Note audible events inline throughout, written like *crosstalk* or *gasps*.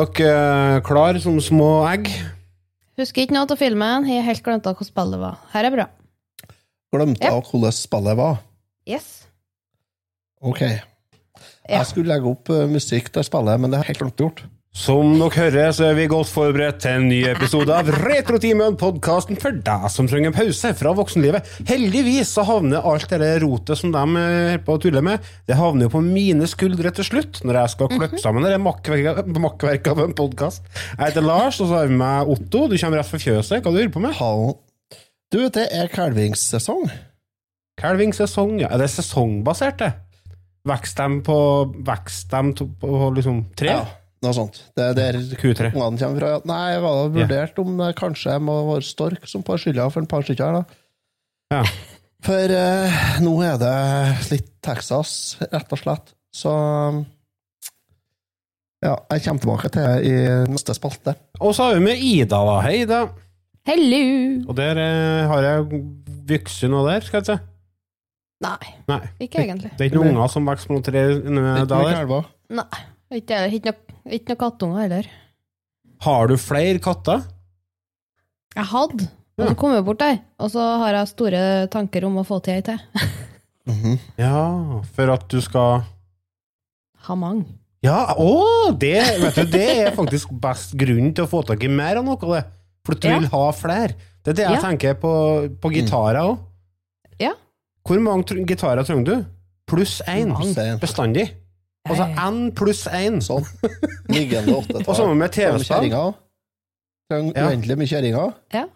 Er dere klar som små egg? Husker ikke noe av filmen. Jeg har helt glemt av hvordan spillet var. Her er bra. Glemte Ja. hvordan spillet var. Yes. Ok. Ja. Jeg skulle legge opp eh, musikk til spillet, men det har jeg helt glemt gjort. Som dere hører, så er vi godt forberedt til en ny episode av Retrotimen, podkasten for deg som trenger en pause fra voksenlivet. Heldigvis så havner alt det rotet som de eh, holder på å tulle med, det havner jo på mine skuldre til slutt, når jeg skal klippe sammen det makkverket makkverk av en podkast. Jeg heter Lars, og så har vi med Otto. Du kommer rett fra fjøset. Hva du holder på med? Hallo. Du, det er kalvingssesong. Kalvingssesong, ja. Er det sesongbasert, det? Vokser de på vekst dem på liksom tre? Ja, noe sånt. Det er der Q3. ungene kommer fra. Nei, jeg var da vurdert om det kanskje må være stork som får skylda for en par stykker da. Ja. For eh, nå er det litt Texas, rett og slett. Så ja, jeg kommer tilbake til det i neste spalte. Og så har vi med Ida, da. Hei, Ida. Hello! Og der eh, har jeg vokst noe der, skal jeg si. Nei, Nei. ikke egentlig. Det er ikke noen unger som vokser på noe tre mye Nei. Ikke, ikke noe, ikke noe kattunger heller. Har du flere katter? Jeg hadde, og så kom jeg bort der. Og så har jeg store tanker om å få til ei til. *laughs* Mhm. Ja, for at du skal Ha mange. Ja, å! Det, vet du, det er faktisk best grunn til å få tak i mer av noe av det. For at du Ja. vil ha flere. Det er det jeg Ja. tenker på, på gitarer òg. Ja. Hvor mange tr gitarer trenger du? Pluss én. Pluss én. Bestandig. Altså. N pluss 1. Sånn. *laughs* Liggende åttetall. Og sammen med TV-spill. Trenger uendelig mye kjerringer. Ja.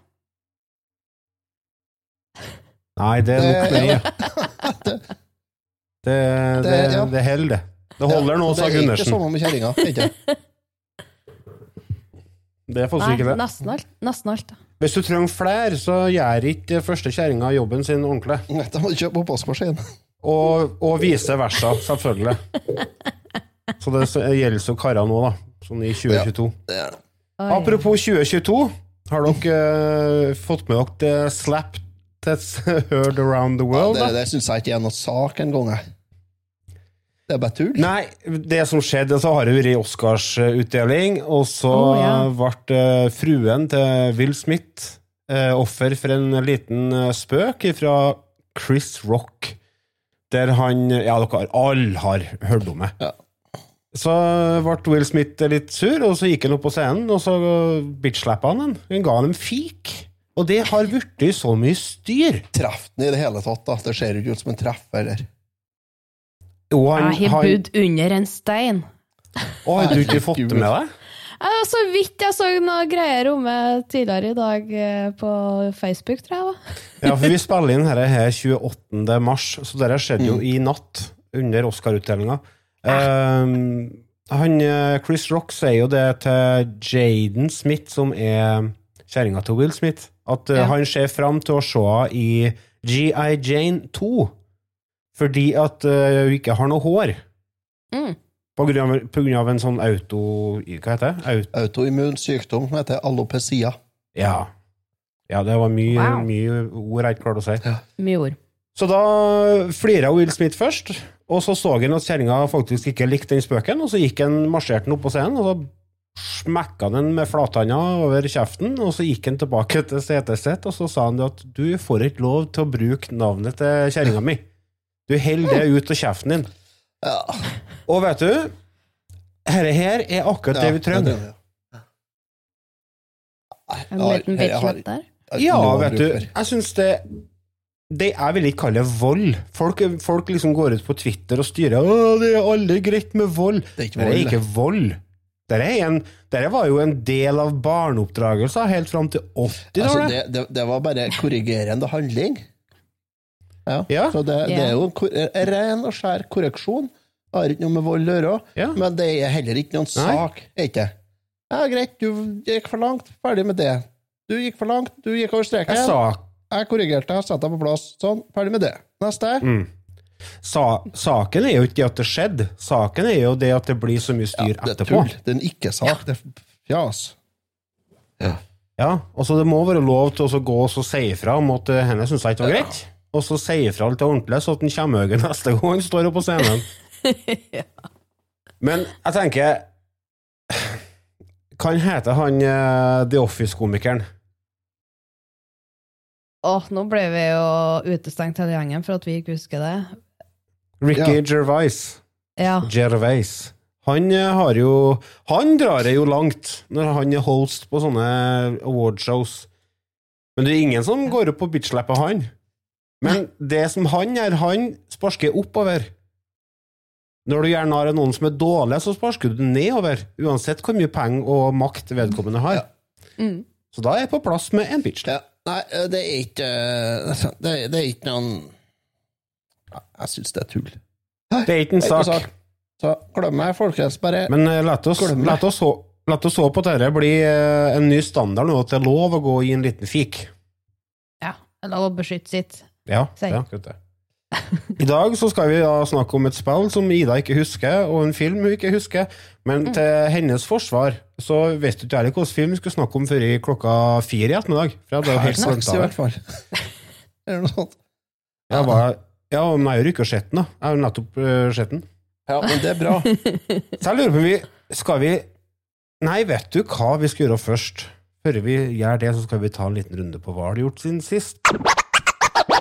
Nei, det er nok Det-. *laughs* Det, det, Det- det holder, det. Det holder nå, sa Gundersen. Det er ikke sånn med kjerringa. Ikke? Det er faktisk ikke det. nesten alt. Nesten alt. da. Hvis du trenger flere, så gjør ikke første kjerringa jobben sin ordentlig. Nei, Da må du kjøpe oppvaskmaskin. Og, og vice versa, selvfølgelig. Så det gjelder så karer nå, da. Sånn i 2022. Ja, Apropos 2022, har dere uh, fått med dere det Slap That's *laughs* Heard Around the Ja, World? det det syns jeg ikke er noe sak engang. Det er bare tull. Nei, det som skjedde, så har det vært Oscarsutdeling, og så oh, ja. ble eh, fruen til Will Smith eh, offer for en liten eh, spøk fra Chris Rock, der han Ja, dere alle har hørt om det. Ja. Så ble Will Smith litt sur, og så gikk han opp på scenen, og så bitch-slappa han han. Han ga han en fik. Og det har blitt så mye styr. Treff den i det hele tatt. da. Det ser ikke ut som en treff. eller? Jo, han, har han, bodd under en stein. å, har du ikke fått det med deg? Så vidt jeg så noe greier om det tidligere i dag eh, på Facebook, tror jeg. da. *laughs* Ja, for vi spiller inn dette her 28. mars, så dette skjedde Mm. jo i natt, under Oscar-utdelinga. Um, han, eh, Chris Rock sier jo det til Jaden Smith, som er kjerringa til Will Smith, at eh, Ja. han ser fram til å se i GI Jane 2, fordi at hun ikke har noe hår. Mm. På grunn, av, på grunn av en sånn auto... Hva heter det? Auto, Autoimmun sykdom som heter alopecia. ja. ja, det var mye, Wow. mye ord jeg ikke klarte å si. Mye ord. Så da flira Will Smith først, og så så han at kjerringa faktisk ikke likte den spøken, og så gikk han marsjerte han opp på scenen, og så smekka han den med flathanda over kjeften, og så gikk han tilbake til setet sitt, og så sa han at du får ikke lov til å bruke navnet til kjerringa mi. Du holder det ut av kjeften din. Ja, Og vet du, dette her er akkurat det vi trenger. det- En liten har- der. Ja, vet du, jeg syns det det, Jeg vil ikke kalle vold. Folk, folk liksom går ut på Twitter og styrer Å, det er alle greit med vold. Det er ikke Det vold, er ikke vold. Er en, dette var jo en del av barneoppdragelser helt fram til 80-tallet. Altså, det, det, det var bare korrigerende handling. Ja, Ja. Så det, det er jo en ren og skjær korreksjon Det Har ikke noe med vold å gjøre. Ja. Men det er heller ikke noen Nei. sak. ikke? Ja, greit, du gikk for langt. Ferdig med det. Du gikk for langt, du gikk over streken. Jeg sa Jeg korrigerte deg, satte deg på plass. Sånn, ferdig med det. Neste. Mm. Sa, saken er jo ikke det at det skjedde, saken er jo det at det blir så mye styr det er etterpå. tull. Det er en ikke-sak. Det er fjas. Ja, altså Det må være lov til å gå og si ifra om at eh, henne syns jeg ikke var greit, og så sier fra alt det ordentlige, så at han kommer høyere neste gang han står oppe på scenen. *laughs* Men jeg tenker Hva heter han eh, The Office-komikeren? Åh, nå ble vi jo utestengt hele gjengen for at vi ikke husker det. Ricky Ja. Gervais. Ja. Gervais. Han eh, har jo Han drar det jo langt når han er host på sånne awardshows. Men det er ingen som går opp og bitchlapper han. Men det som han gjør, han sparker oppover. Når du gjerne har noen som er dårlig, så sparker du nedover. Uansett hvor mye penger og makt vedkommende har. Mm. Så da er jeg på plass med en bitch. Ja. Nei, det er ikke Det, det er ikke noen Jeg syns det er tull. Det er ikke en Det er ikke sak. Så glem meg, folkens. Bare Men uh, la oss, det. oss, oss håpe at dette blir uh, en ny standard nå, at det er lov å gå i en liten fik. ja. La å beskytte sitt. Ja, Si. det er akkurat det. I dag så skal vi da snakke om et spill som Ida ikke husker, og en film hun ikke husker. Men til hennes forsvar så visste ikke jeg hvilken film vi skulle snakke om før i klokka fire i ettermiddag. For jeg hadde jo helt Snacks, i hvert fall. *laughs* Eller noe sånt. Bare, ja, men jeg har jo ikke sett den, da. Jeg har jo nettopp uh, sett den. Ja, men det er bra. *laughs* Så jeg lurer på om vi Skal vi Nei, vet du hva vi skal gjøre først? Før vi gjør det, så skal vi ta en liten runde på hva har du gjort siden sist.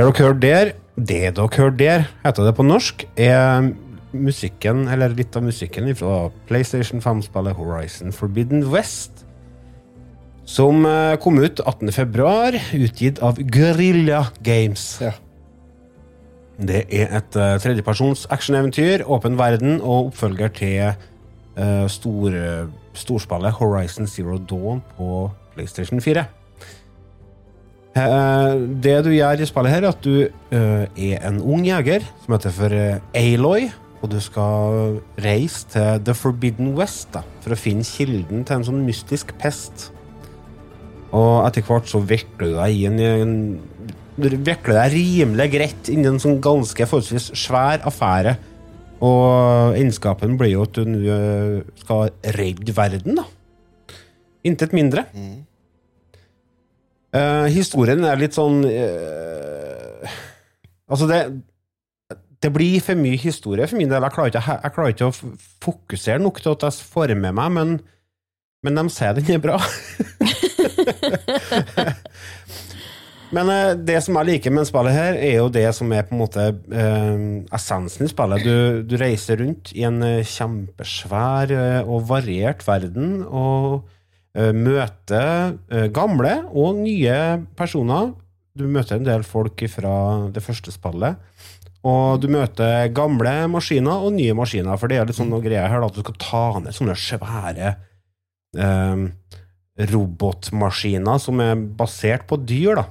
Det dere hører der, det dere hører der, heter det på norsk, er musikken, eller litt av musikken fra PlayStation 5-spillet Horizon Forbidden West. Som eh, kom ut 18. februar, utgitt av Guerrilla Games. Ja. Det er et uh, tredjepersons actioneventyr, åpen verden og oppfølger til uh, stor, storspillet Horizon Zero Dawn på PlayStation 4. Eh, det du gjør i spillet her, er at du eh, er en ung jeger som heter for eh, Aloy, og du skal reise til The Forbidden West da, for å finne kilden til en sånn mystisk pest. Og etter hvert så vikler du deg i en, Du vikler deg rimelig greit inn i en sånn ganske forholdsvis svær affære. Og innskapen blir jo at du nå skal redde verden, da. Intet mindre. Eh, historien er litt sånn uh, Altså, det Det blir for mye historie for min del. Jeg klarer ikke, jeg klarer ikke å fokusere nok til at jeg får meg, men, men de sier den er bra. *laughs* men uh, det som jeg liker med spillet her, er jo det som er på en måte essensen i spillet. Du, du reiser rundt i en kjempesvær og variert verden og møter eh, gamle og nye personer. Du møter en del folk fra det første spillet. Og du møter gamle maskiner og nye maskiner, for det er litt sånn noe greier her at du skal ta ned sånne svære eh, robotmaskiner som er basert på dyr, da.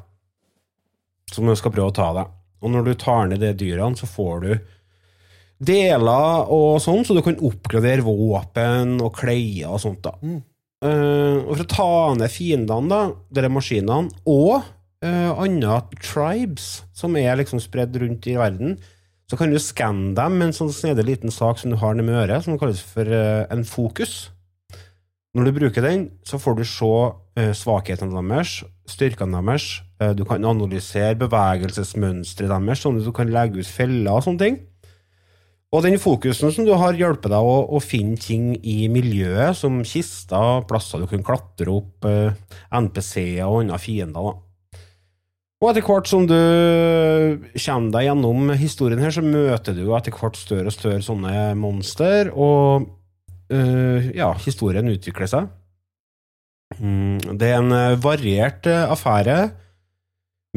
Som du skal prøve å ta deg. Og når du tar ned de dyrene, så får du deler og sånn, så du kan oppgradere våpen og klær og sånt. da. Eh, og for å ta ned fiendene, da, disse maskinene, og uh, andre tribes som er liksom spredd rundt i verden, så kan du skanne dem med en sånn snedig liten sak som du har nede med øret, som kalles for uh, en fokus. Når du bruker den, så får du se uh, svakhetene deres, styrkene deres. Du kan analysere bevegelsesmønsteret deres, sånn at du kan legge ut feller og sånne ting. Og den fokusen som du har, hjelper deg å, å finne ting i miljøet, som kister, plasser du kan klatre opp, eh, NPC-er og andre fiender. da. Og etter hvert som du kommer deg gjennom historien her, så møter du etter hvert større og større sånne monster, og eh, ja, historien utvikler seg. Mm, det er en eh, variert affære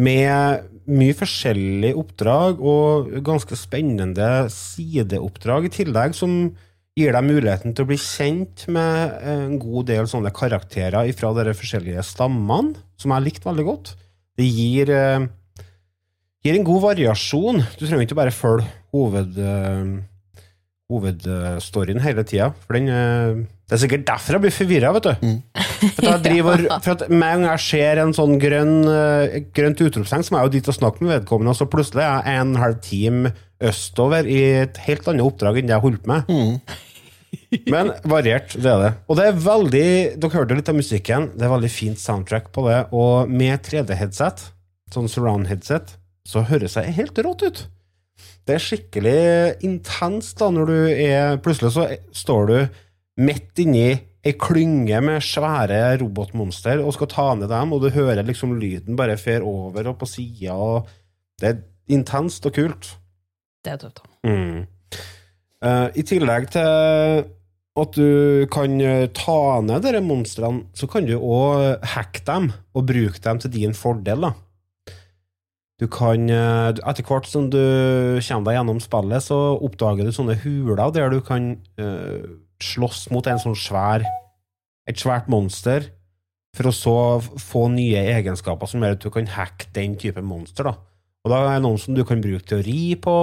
med mye forskjellige oppdrag og ganske spennende sideoppdrag i tillegg, som gir deg muligheten til å bli kjent med en god del sånne karakterer fra de forskjellige stammene, som jeg likte likt veldig godt. Det gir, eh, gir en god variasjon. Du trenger ikke bare følge hoved, eh, hovedstoryen hele tida. For den, eh, det er sikkert derfor jeg blir forvirra, vet du. For, at jeg *laughs* driver, for at Med en gang jeg ser en sånn grønn, eh, grønt utropstegn, så må jeg jo dit og snakke med vedkommende, og så plutselig er jeg en halv time østover i et helt annet oppdrag enn det jeg holdt på med. *laughs* Men variert, det er det. Og det er veldig Dere hørte litt av musikken. Det er veldig fint soundtrack på det. Og med 3D-headset, sånn surround-headset, så høres det helt rått ut. Det er skikkelig intenst da når du er Plutselig så står du midt inni ei klynge med svære robotmonster og skal ta ned dem, og du hører liksom lyden bare fer over og på sida, og det er intenst og kult. Det er tøft. Mm. Uh, I tillegg til at du kan eh, ta ned disse monstrene, så kan du òg hacke dem og bruke dem til din fordel. da. Du kan, eh, Etter hvert som du kommer deg gjennom spillet, så oppdager du sånne huler der du kan eh, slåss mot en sånn svær et svært monster, for å så få nye egenskaper som gjør at du kan hacke den type monster. da. Og da er det noen som du kan bruke til å ri på,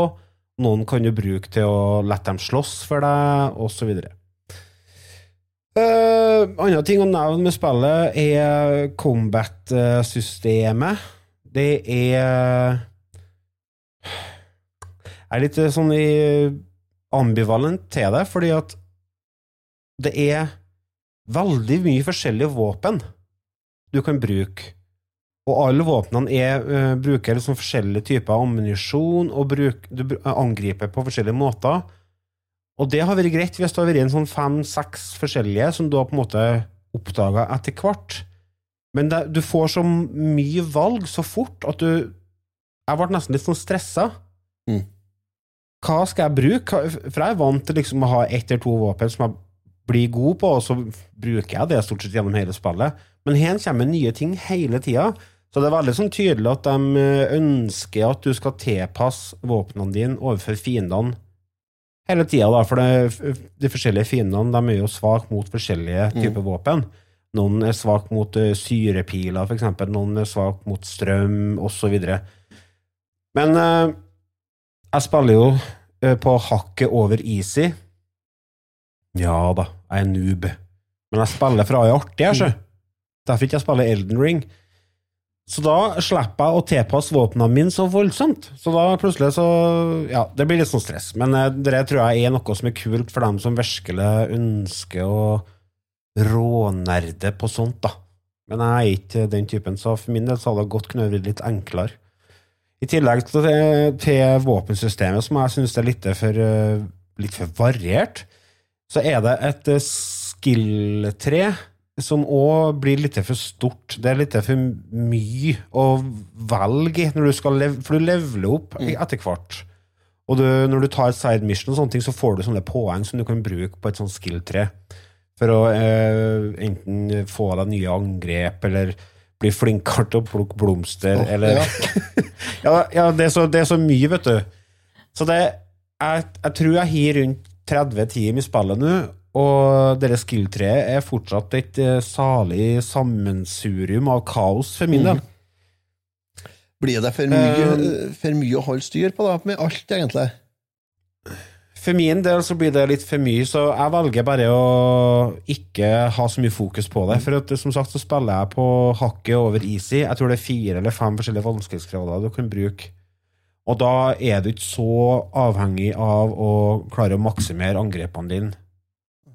noen kan du bruke til å la dem slåss for deg, osv. Uh, andre ting å nevne med spillet er combat-systemet. Det er Jeg er litt eh, sånn ambivalent til det, fordi at det er veldig mye forskjellige våpen du kan bruke. Og alle våpnene er, uh, bruker liksom forskjellige typer ammunisjon, og bruk, du angriper på forskjellige måter. Og det har vært greit hvis det har vært en sånn fem-seks forskjellige som du har på en måte oppdaga etter hvert. Men det, du får så mye valg så fort at du Jeg ble nesten litt sånn stressa. Mm. Hva skal jeg bruke? For jeg er vant til liksom å ha ett eller to våpen som jeg blir god på, og så bruker jeg det stort sett gjennom hele spillet. Men her kommer nye ting hele tida. Så det er veldig sånn tydelig at de eh, ønsker at du skal tilpasse våpnene dine overfor fiendene hele tida, da. For det, de forskjellige fiendene de er jo svake mot forskjellige typer våpen. Noen er svak mot eh, syrepiler, eksempel. Noen er svak mot strøm, osv. Men eh, jeg spiller jo eh, på hakket over easy. Ja da, jeg er noob. Men jeg spiller fra jeg er artig, jeg. Derfor ikke jeg spiller Elden Ring. Så da slipper jeg å tilpasse våpnene mine så voldsomt. Så da plutselig så Ja, det blir litt sånn stress. Men eh, det tror jeg er noe som er kult for dem som virkelig ønsker å rånerde på sånt, da. Men jeg er ikke den typen, så for min del så hadde det godt kunne vært litt enklere. I tillegg til, til våpensystemet, som jeg syns er litt for, eh, litt for variert, så er det et eh, skill-tre som òg blir litt for stort. Det er litt for mye å velge i, når du skal lev for du leveler opp etter hvert. Og du, når du tar side mission, og sånne ting, så får du sånne poeng som du kan bruke på et sånt skill-tre. For å eh, enten få deg nye angrep, eller bli flinkere til å plukke blomster, oh, eller ja. *laughs* ja, ja det, er så, det er så mye, vet du. Så det Jeg, jeg tror jeg har rundt 30 timer i spillet nå, og dette skill-treet er fortsatt et eh, salig sammensurium av kaos for min del. Blir det for mye, uh, for mye å holde styr på da, med alt, egentlig? For min del så blir det litt for mye, så jeg velger bare å ikke ha så mye fokus på det. For at, som sagt så spiller jeg på hakket over easy. Jeg tror det er fire eller fem forskjellige vanskelighetsgrader du kan bruke. Og da er du ikke så avhengig av å klare å maksimere angrepene dine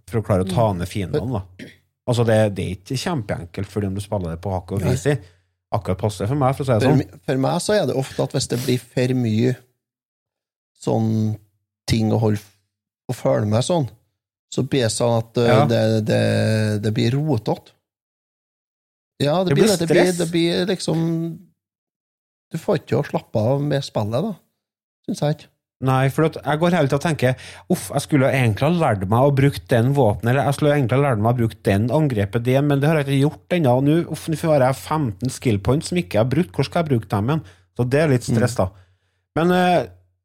for å klare å ta ned fiendene. da. Altså det, det er ikke kjempeenkelt fordi om du spiller det på hakket og easy. Akkurat passer for meg, for å si det sånn. For, for meg så er det ofte at hvis det blir for mye sånn ting å holde å følge med sånn, så blir det sånn at uh, Ja. det, det, det blir rotete. Ja, det, blir blir det. Det blir, det blir liksom Du får ikke å slappe av med spillet, da. Syns jeg ikke. Nei, for jeg går hele tida og tenker Uff, jeg skulle egentlig ha lært meg å bruke den våpenet, eller jeg skulle egentlig ha lært meg å bruke den angrepet, det, men det har jeg ikke gjort ennå. Nå uff, nå har jeg 15 skill points som ikke jeg har brukt. Hvor skal jeg bruke dem igjen? Så det er litt stress, da. Men uh,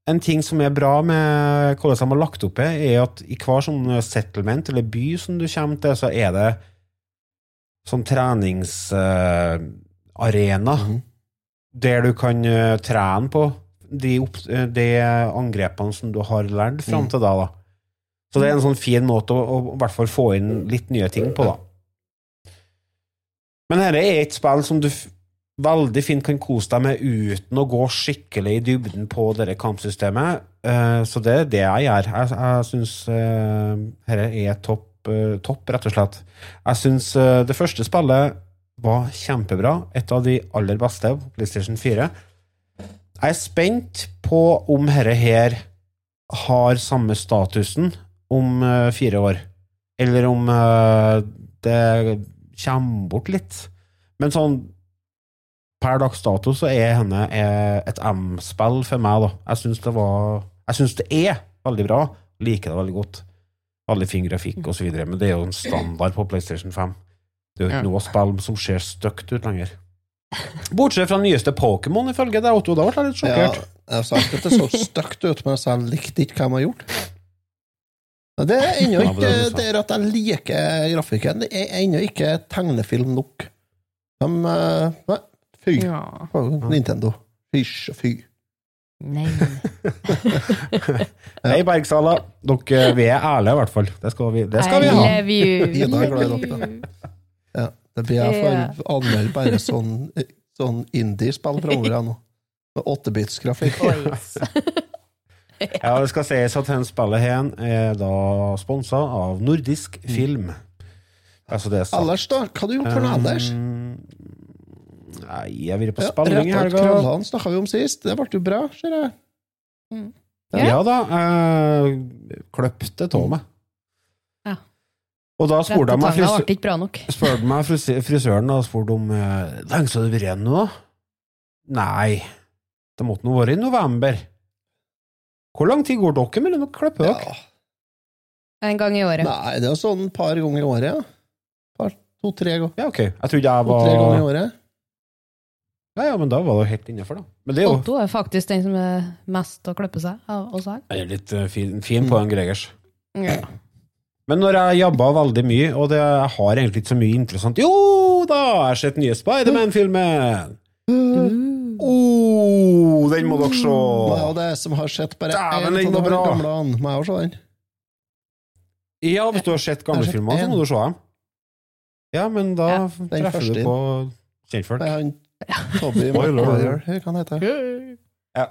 en ting som er bra med hvordan de har lagt opp det, er at i hver sånn settlement eller by som du kommer til, så er det sånn treningsarena Mhm. Der du kan eh, trene på de, eh, de angrepene som du har lært fram Mm. til da. da. Så det er en sånn fin måte å, å i hvert fall få inn litt nye ting på, da. Men dette er et spill som du veldig fint kan kose deg med uten å gå skikkelig i dybden på dette kampsystemet. Eh, så det er det jeg gjør. Jeg, jeg syns dette er topp, topp, rett og slett. Jeg syns det første spillet var kjempebra. Et av de aller beste på PlayStation 4. Jeg er spent på om dette her har samme statusen om eh, fire år. Eller om eh, det kommer bort litt. Men sånn per dags dato så er henne eh, et M-spill for meg, da. Jeg syns det var Jeg syns det er veldig bra. Liker det veldig godt. Veldig fin grafikk videre, men det er jo en standard på PlayStation 5. Det er jo ikke Ja. noe spill som ser stygt ut lenger. Bortsett fra nyeste Pokémon, ifølge deg, Otto. Da ble jeg litt sjokkert. Ja, jeg sa ikke at det så stygt ut, men jeg likte ikke hva de har gjort. Det er ennå ikke det er det det er at jeg liker grafikken. Det er ennå ikke tegnefilm nok. De eh, Nei, fy. Ja. Nintendo. Fysj og fy. Nei. *laughs* Hei, Bergsala. Dere, vi er ærlige, i hvert fall. Det skal vi, det skal vi ha. love. Ida er glad i dere, Ja, det blir jeg for anmelde bare sånn, sånn indie-spill framover nå. Med 8-bits-grafikk. *laughs* Ja, Det skal sies at den spillet her er da sponsa av Nordisk Film. Altså det er sant. Ellers, da? Hva har du gjort for noe ellers? Um, Nei, jeg har vært på Ja, spilling i helga. krøllene snakka vi om sist. Det ble jo bra, ser jeg. Ja da. Jeg kløpte av meg. Og da spurte jeg meg frisør, *laughs* spurte meg frisi- frisøren og spurte om eh, lenge skal du vært igjen nå? Nei, det måtte nå være i november. Hvor lang tid går dere mellom å klippe dere? Ja. En gang i året. Nei, det er sånn et par ganger i året, ja. Par- To-tre ganger. Ja, ok. Jeg trodde jeg To-tre ganger i året. Ja, ja, men da var det helt innafor, da. Men det er jo Otto er faktisk den som er mest å klippe seg av oss her. er litt uh, fin, fin på den Gregers. Ja. Men når jeg jobba veldig mye, og det, jeg har egentlig ikke så mye interessant Jo da, jeg har sett nye Spiderman-filmen! Oh, den må dere se! Det er det som har sett bare én av de gamle an? Må jeg også se den? Ja, hvis du har sett gamle sett filmer, så må du se dem. Ja, men da Ja, treffer du på kjentfolk. Det er han Tobby Spoiler. Maguire, hva han Ja.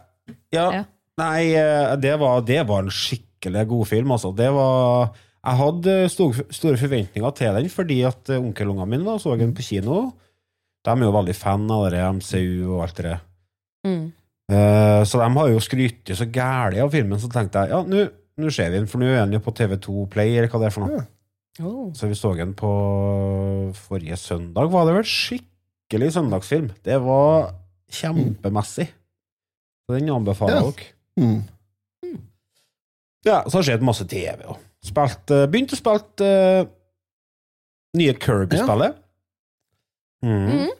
Ja. Nei, eh, det var, det var en skikkelig god film, altså. Det var Jeg hadde store, forventninger til den, fordi at eh, onkelungene mine da, så den på kino. De er jo veldig fan av det MCU og alt det der. Mm. Eh, så de har jo skrytt så gæli av filmen, så tenkte jeg ja, nå ser vi den, for nå er den jo på TV2 Play, eller hva det er for noe. Oh. Så vi så den på forrige søndag, var det vel? Skikkelig søndagsfilm. Det var kjempemessig. Så den anbefaler Ja. dere. Mm. Ja, så har det skjedd masse TV. Og spilt, eh, begynt å spille uh, nye Kirby-spillet. Mm. Mm.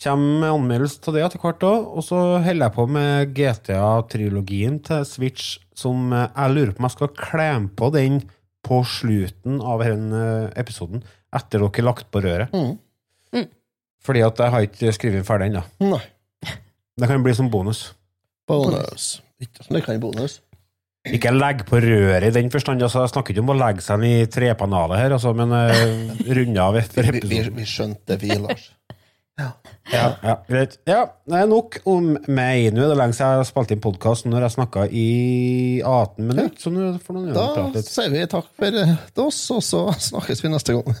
Kommer med anmeldelse til det etter hvert òg. Og så holder jeg på med GTA-trilogien til Switch, som eh, jeg lurer på om jeg skal klemme på den på slutten av denne episoden, etter dere har lagt på røret. Mm. Fordi at jeg har ikke skrevet ferdig ennå. Det kan bli som bonus. Bonus. Sånn det kan bonus. Ikke legge på røret i den forstand. Altså, jeg snakker ikke om å legge seg i trepanelet her, altså, men uh, *laughs* runde av etter Vi, vi, vi skjønte vi, Lars. *laughs* Ja, ja, greit. Ja, det er nok om meg. Nå er det lenge siden jeg har spilt inn podkast når jeg snakka i 18 minutter. Så nå får noen Da sier vi takk for eh, oss, og så snakkes vi neste gang. *laughs*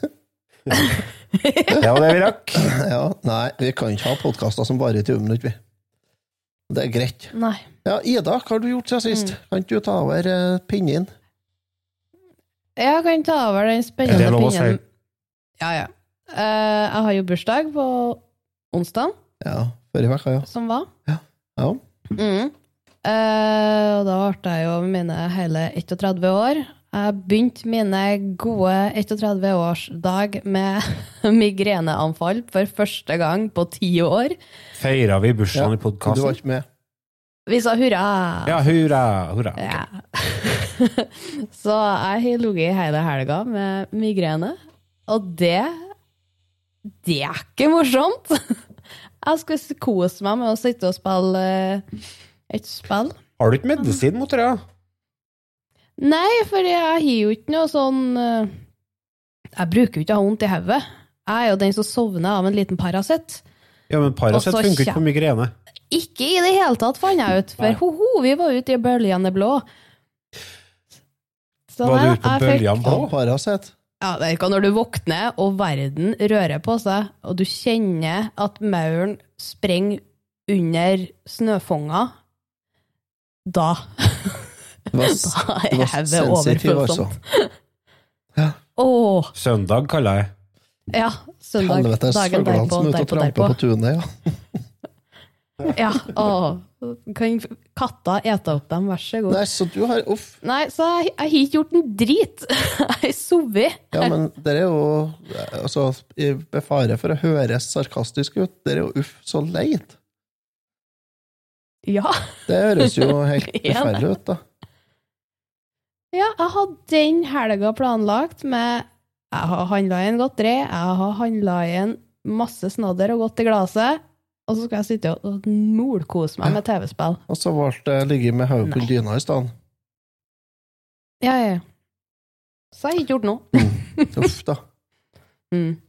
Det var det vi rakk. Ja, nei, vi kan ikke ha podkaster som varer i 20 minutter, vi. Det er greit. Nei. Ja, Ida, hva har du gjort siden sist? Kan ikke du ta over uh, pinnen? Jeg kan ta over den spennende spennende det lov å si? Ja, ja. Uh, jeg har jo bursdag på onsdag, Ja, forrige uke, ja. som var. Ja. Mm. Uh, og da ble jeg jo mine hele 31 år. Jeg begynte mine gode 31-årsdag med *laughs* migreneanfall for første gang på ti år. Feira vi bursdagen i Du var ikke med. Vi sa hurra! Ja, hurra! hurra. Ja. *laughs* Så jeg har ligget hele helga med migrene, og det Det er ikke morsomt! *laughs* Jeg skulle kose meg med å sitte og spille eh, et spill. Har du ikke medisin mot det? ja? Nei, for jeg har jo ikke noe sånn eh, Jeg bruker jo ikke å ha vondt i hodet. Jeg er jo den som sovner av en liten Paracet. Ja, men Paracet Og funker ikke på migrene. Ikke i det hele tatt, fant jeg ut. For ho-ho, vi var ute i bølgene blå. Så Var du ute på bølgene blå? Ja, Paracet. Ja, det er ikke når du våkner, og verden rører på seg, og du kjenner at mauren sprenger under snøfonga, da *laughs* Du var, Da er du var sensitiv, altså. overfølsomt. Åh, Søndag, kaller jeg. ja. Søndag, Helvetes dagen fuglene derpå, som er ute og tramper på tunet, ja. Ja, åh. Kan katta ete opp dem, vær så god. Nei, så du har Uff. Nei, så jeg, jeg har ikke gjort en drit. *laughs* Jeg har sovet. Ja, men det er jo altså, i- Med fare for å høres sarkastisk ut, det er jo uff så leit. Ja. Det høres jo *laughs* helt Ja, forferdelig ut, da. Ja, jeg hadde den helga planlagt med Jeg har handla inn godteri, jeg har handla inn masse snadder og godt i glasset, og så skal jeg sitte og- molkose meg med TV-spill. Og så ble det ligget med hodet på dyna i stedet. Ja, ja. ja. Så jeg har ikke gjort noe. Uff, da. *laughs* Mm.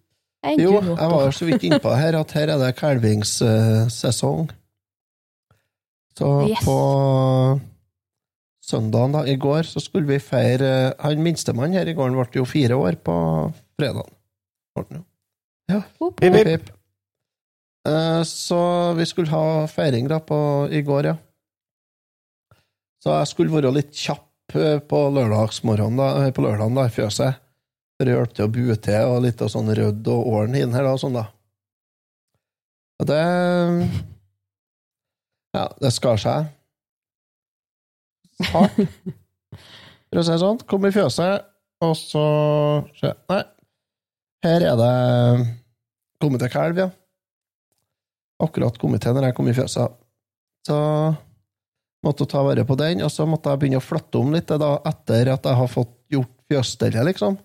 Jeg Jo, jeg var så vidt innpå her at her er det kalvingssesong. Så Yes. på søndagen, da, i går, så skulle vi feire Han minstemann her i gården ble jo fire år på fredag. Ja. Hopp, hopp. Eh, Så vi skulle ha feiring da på, i går, ja. Så jeg skulle være litt kjapp eh, på lørdagsmorgenen, da, eh, på lørdagen da, i fjøset. For det hjalp til å bue til, og litt av sånn rødd og åren inn her, da, og sånn, da. Og det Ja, det skar seg. Hardt, for å si det sånn. Kom i fjøset, og så se, Nei, her er det kommet til kalv, ja. Akkurat kommet til når jeg kom i fjøset. Så måtte ta vare på den, og så måtte jeg begynne å flytte om litt da, etter at jeg har fått gjort fjøsstellet, liksom.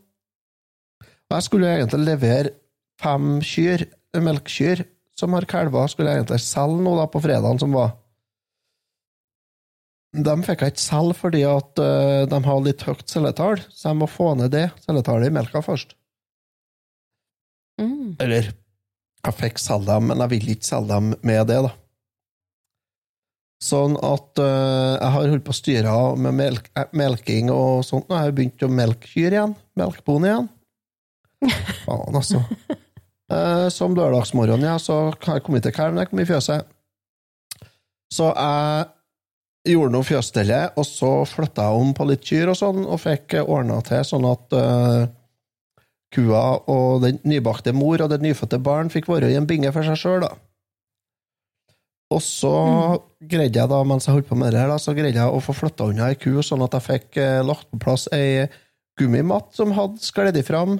Jeg skulle jo egentlig levere fem kyr, melkekyr, som har kalver, skulle jeg egentlig selge nå da på fredagen som var. De fikk jeg ikke selge fordi at eh, de har litt høyt celletall, så jeg må få ned det celletallet i melka først. Mm. Eller, jeg fikk selge dem, men jeg vil ikke selge dem med det, da. Sånn at uh, jeg har holdt på å styre med melk, eh, melking og sånt. Nå har jeg begynt å melke kyr igjen. Melkebonde igjen. *laughs* Faen, altså. Uh, som lørdagsmorgen, ja, så har jeg kommet til kalven jeg kom i fjøset. Så jeg gjorde noe fjøsstellet, og så flytta jeg om på litt kyr og sånn, og fikk ordna til sånn at uh, kua og den nybakte mor og det nyfødte barn fikk være i en binge for seg sjøl, da. Og så greide jeg da, mens jeg holdt på med det her, da, så greide jeg å få flytta unna ei ku, sånn at jeg fikk uh, lagt på plass ei gummimatt som hadde skledd fram.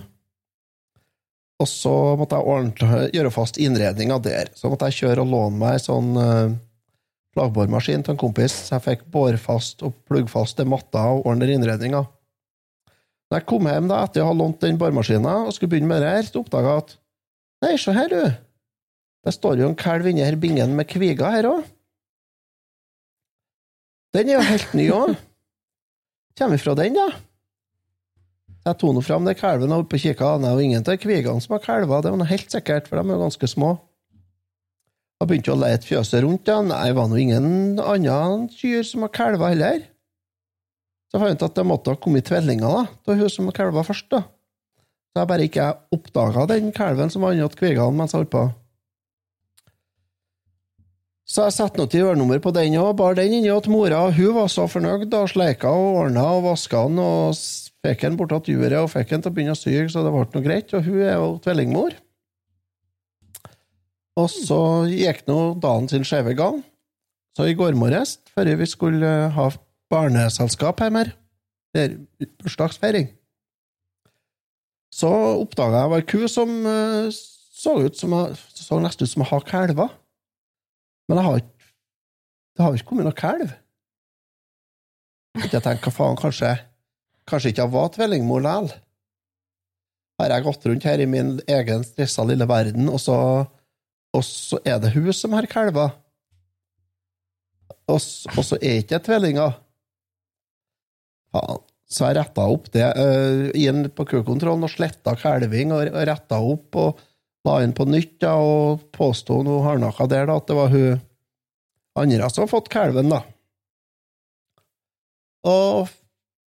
Og så måtte jeg ordne, gjøre fast innredninga der. Så måtte jeg kjøre og låne meg sånn eh, flagbormaskin til en kompis, jeg fikk bårfast og pluggfast til matta og ordne innredninga. Når jeg kom hjem da, etter å ha lånt den boremaskina og skulle begynne med det her, oppdaga jeg at Nei, se her, du. Det står jo en kalv inni her bingen med kviga her òg. Den er jo helt ny òg. kommer fra den, da. Jeg tok nå fram det kalven og oppe og kikka. Det er jo ingen av kvigene som har kalver, det var noe helt sikkert, for de er jo ganske små. Jeg begynte å lete fjøset rundt, ja. Nei, det var nå ingen annen kyr som har kalva heller. Så jeg fant ut at det måtte ha kommet tvillinger av hun som kalva først. da. Så jeg bare ikke oppdaga den kalven som var inni kvigene mens jeg holdt på. Så jeg satte noe ørnummer på den og bar den inni til mora. Hun var så fornøyd og sleika og ordna og vaska den og fikk den bort til juret og fikk den til å begynne å syke, så det ble noe greit. Og hun er jo tvillingmor. Og så gikk nå dagen sin skjeve gang. Så i går morges, før vi skulle eh, ha barneselskap hjemme eller bursdagsfeiring, så oppdaga jeg ei ku som eh, så ut som så nesten ut som å ha kalver. Men jeg har ikke det har ikke kommet noen kalv. Jeg tenker, hva faen, kanskje Kanskje ikke jeg var tvillingmor likevel. Har jeg gått rundt her i min egen stressa lille verden, og så, og så er det hun som har kalver. Og, og så er ikke det tvillinger. Faen. Så jeg retta opp det uh, inn på kukontrollen og sletta kalving og, og retta opp og la inn på nytt da, og påsto noe hardnakka der da, at det var hun andre som har fått kalven, da. Og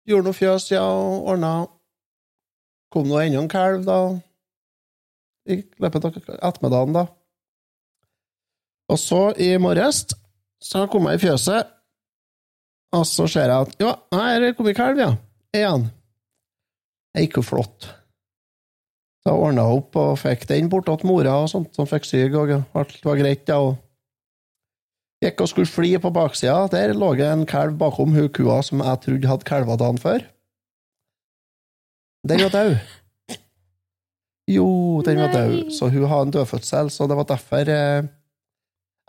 gjorde noe fjøs, ja, og ordna Kom nå enda en kalv, da, i løpet av ettermiddagen, da. Og så, i morges, så kom jeg i fjøset, og så ser jeg at ja, her er kommet kalv, ja. Igjen. Det gikk jo flott. Så jeg ordna opp og fikk den bort til mora, og sånt, som fikk syk, og alt var greit, ja. og Gikk og skulle fly på baksida. Der lå det en kalv bakom hun kua som jeg trodde hadde kalva dagen før. Den var død. Jo, den var død, så hun har en dødfødsel, så det var derfor eh,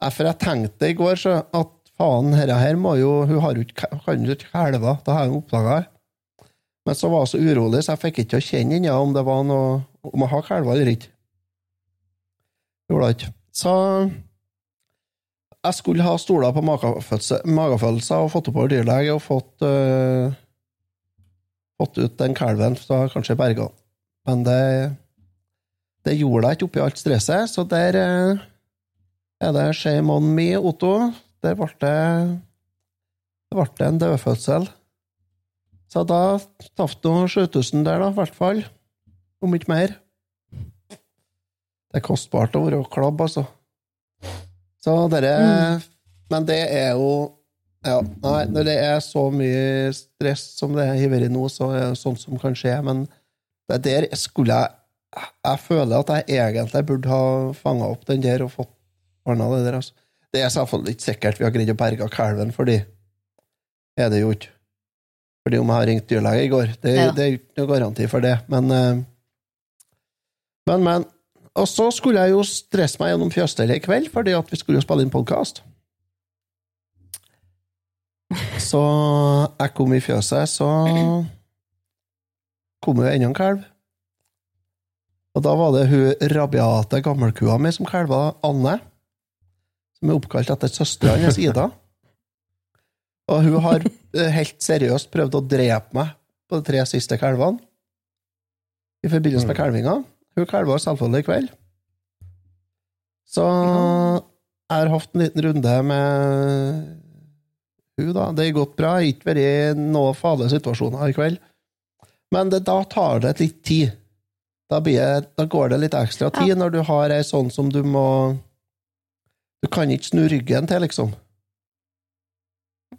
Derfor jeg tenkte i går så at faen, herre her må jo Hun har jo ikke, ikke kalve, det har hun oppdaga. Men så var jeg så urolig, så jeg fikk ikke å kjenne ennå om det var noe om jeg har kalver eller ikke. Gjorde jeg ikke. Så jeg skulle ha stoler på magefølelse- magefølelser og fått oppover dyrlege og fått uh, fått ut den kalven, så kanskje berga. Men det, det gjorde jeg ikke oppi alt stresset, så der øh, er det shame on me, Otto. Der ble det det ble en dødfødsel. Så da tapte nå 7000 der, da, i hvert fall. Om ikke mer. Det er kostbart å være klabb, altså. Så dere Men det er jo ja, Nei, når det er så mye stress som det har vært nå, så er det sånt som kan skje, men det der skulle jeg Jeg føler at jeg egentlig burde ha fanga opp den der og fått ordna det der, altså. Det er selvfølgelig ikke sikkert vi har greid å berge kalven, fordi er det jo ikke. Fordi om jeg har ringt dyrlege i går, det, ja. det er ikke noe garanti for det, men eh, Men, men. Og så skulle jeg jo stresse meg gjennom fjøsstellet i kveld, fordi at vi skulle jo spille inn podkast. Så jeg kom i fjøset, så kom jo enda en kalv. Og da var det hun rabiate gammelkua mi som kalva, Anne, som er oppkalt etter søstera hennes, Ida. Og hun har eh, helt seriøst prøvd å drepe meg på de tre siste kalvene i forbindelse med kalvinga. Hun kalva selvfølgelig i kveld. Så jeg har hatt en liten runde med hun da. Det har gått bra. Jeg har ikke vært noen farlige situasjoner i kveld. Men det, da tar det litt tid. Da, blir, det- da går det litt ekstra tid når du har ei sånn som du må Du kan ikke snu ryggen til, liksom.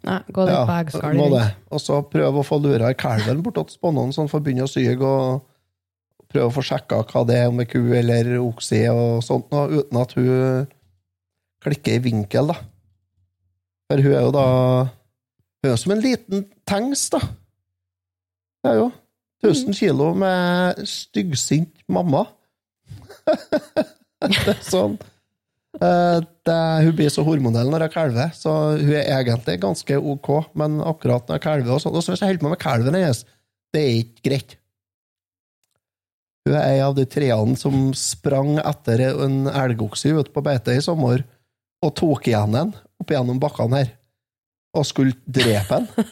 Nei, gå litt Ja, på eggskallet rundt. Og så prøve å få lura i kalven bortåt spånene, sånn for å begynne å syge, og prøve å få sjekka hva det er, om det er ku eller okse og sånt, noe, uten at hun klikker i vinkel, da. For hun er jo da Hun er som en liten tanks, da. Det er jo 1000 kilo med styggsint mamma. *laughs* det er sånn. Eh, Det, hun blir så hormonell når hun kalver, så hun er egentlig ganske ok, men akkurat når hun kalver og sånn, og så hvis jeg holder på med kalven hennes, det er ikke greit. Hun er en av de treene som sprang etter en elgokse ute på beite i sommer, og tok igjen den opp gjennom bakkene her, og skulle drepe den.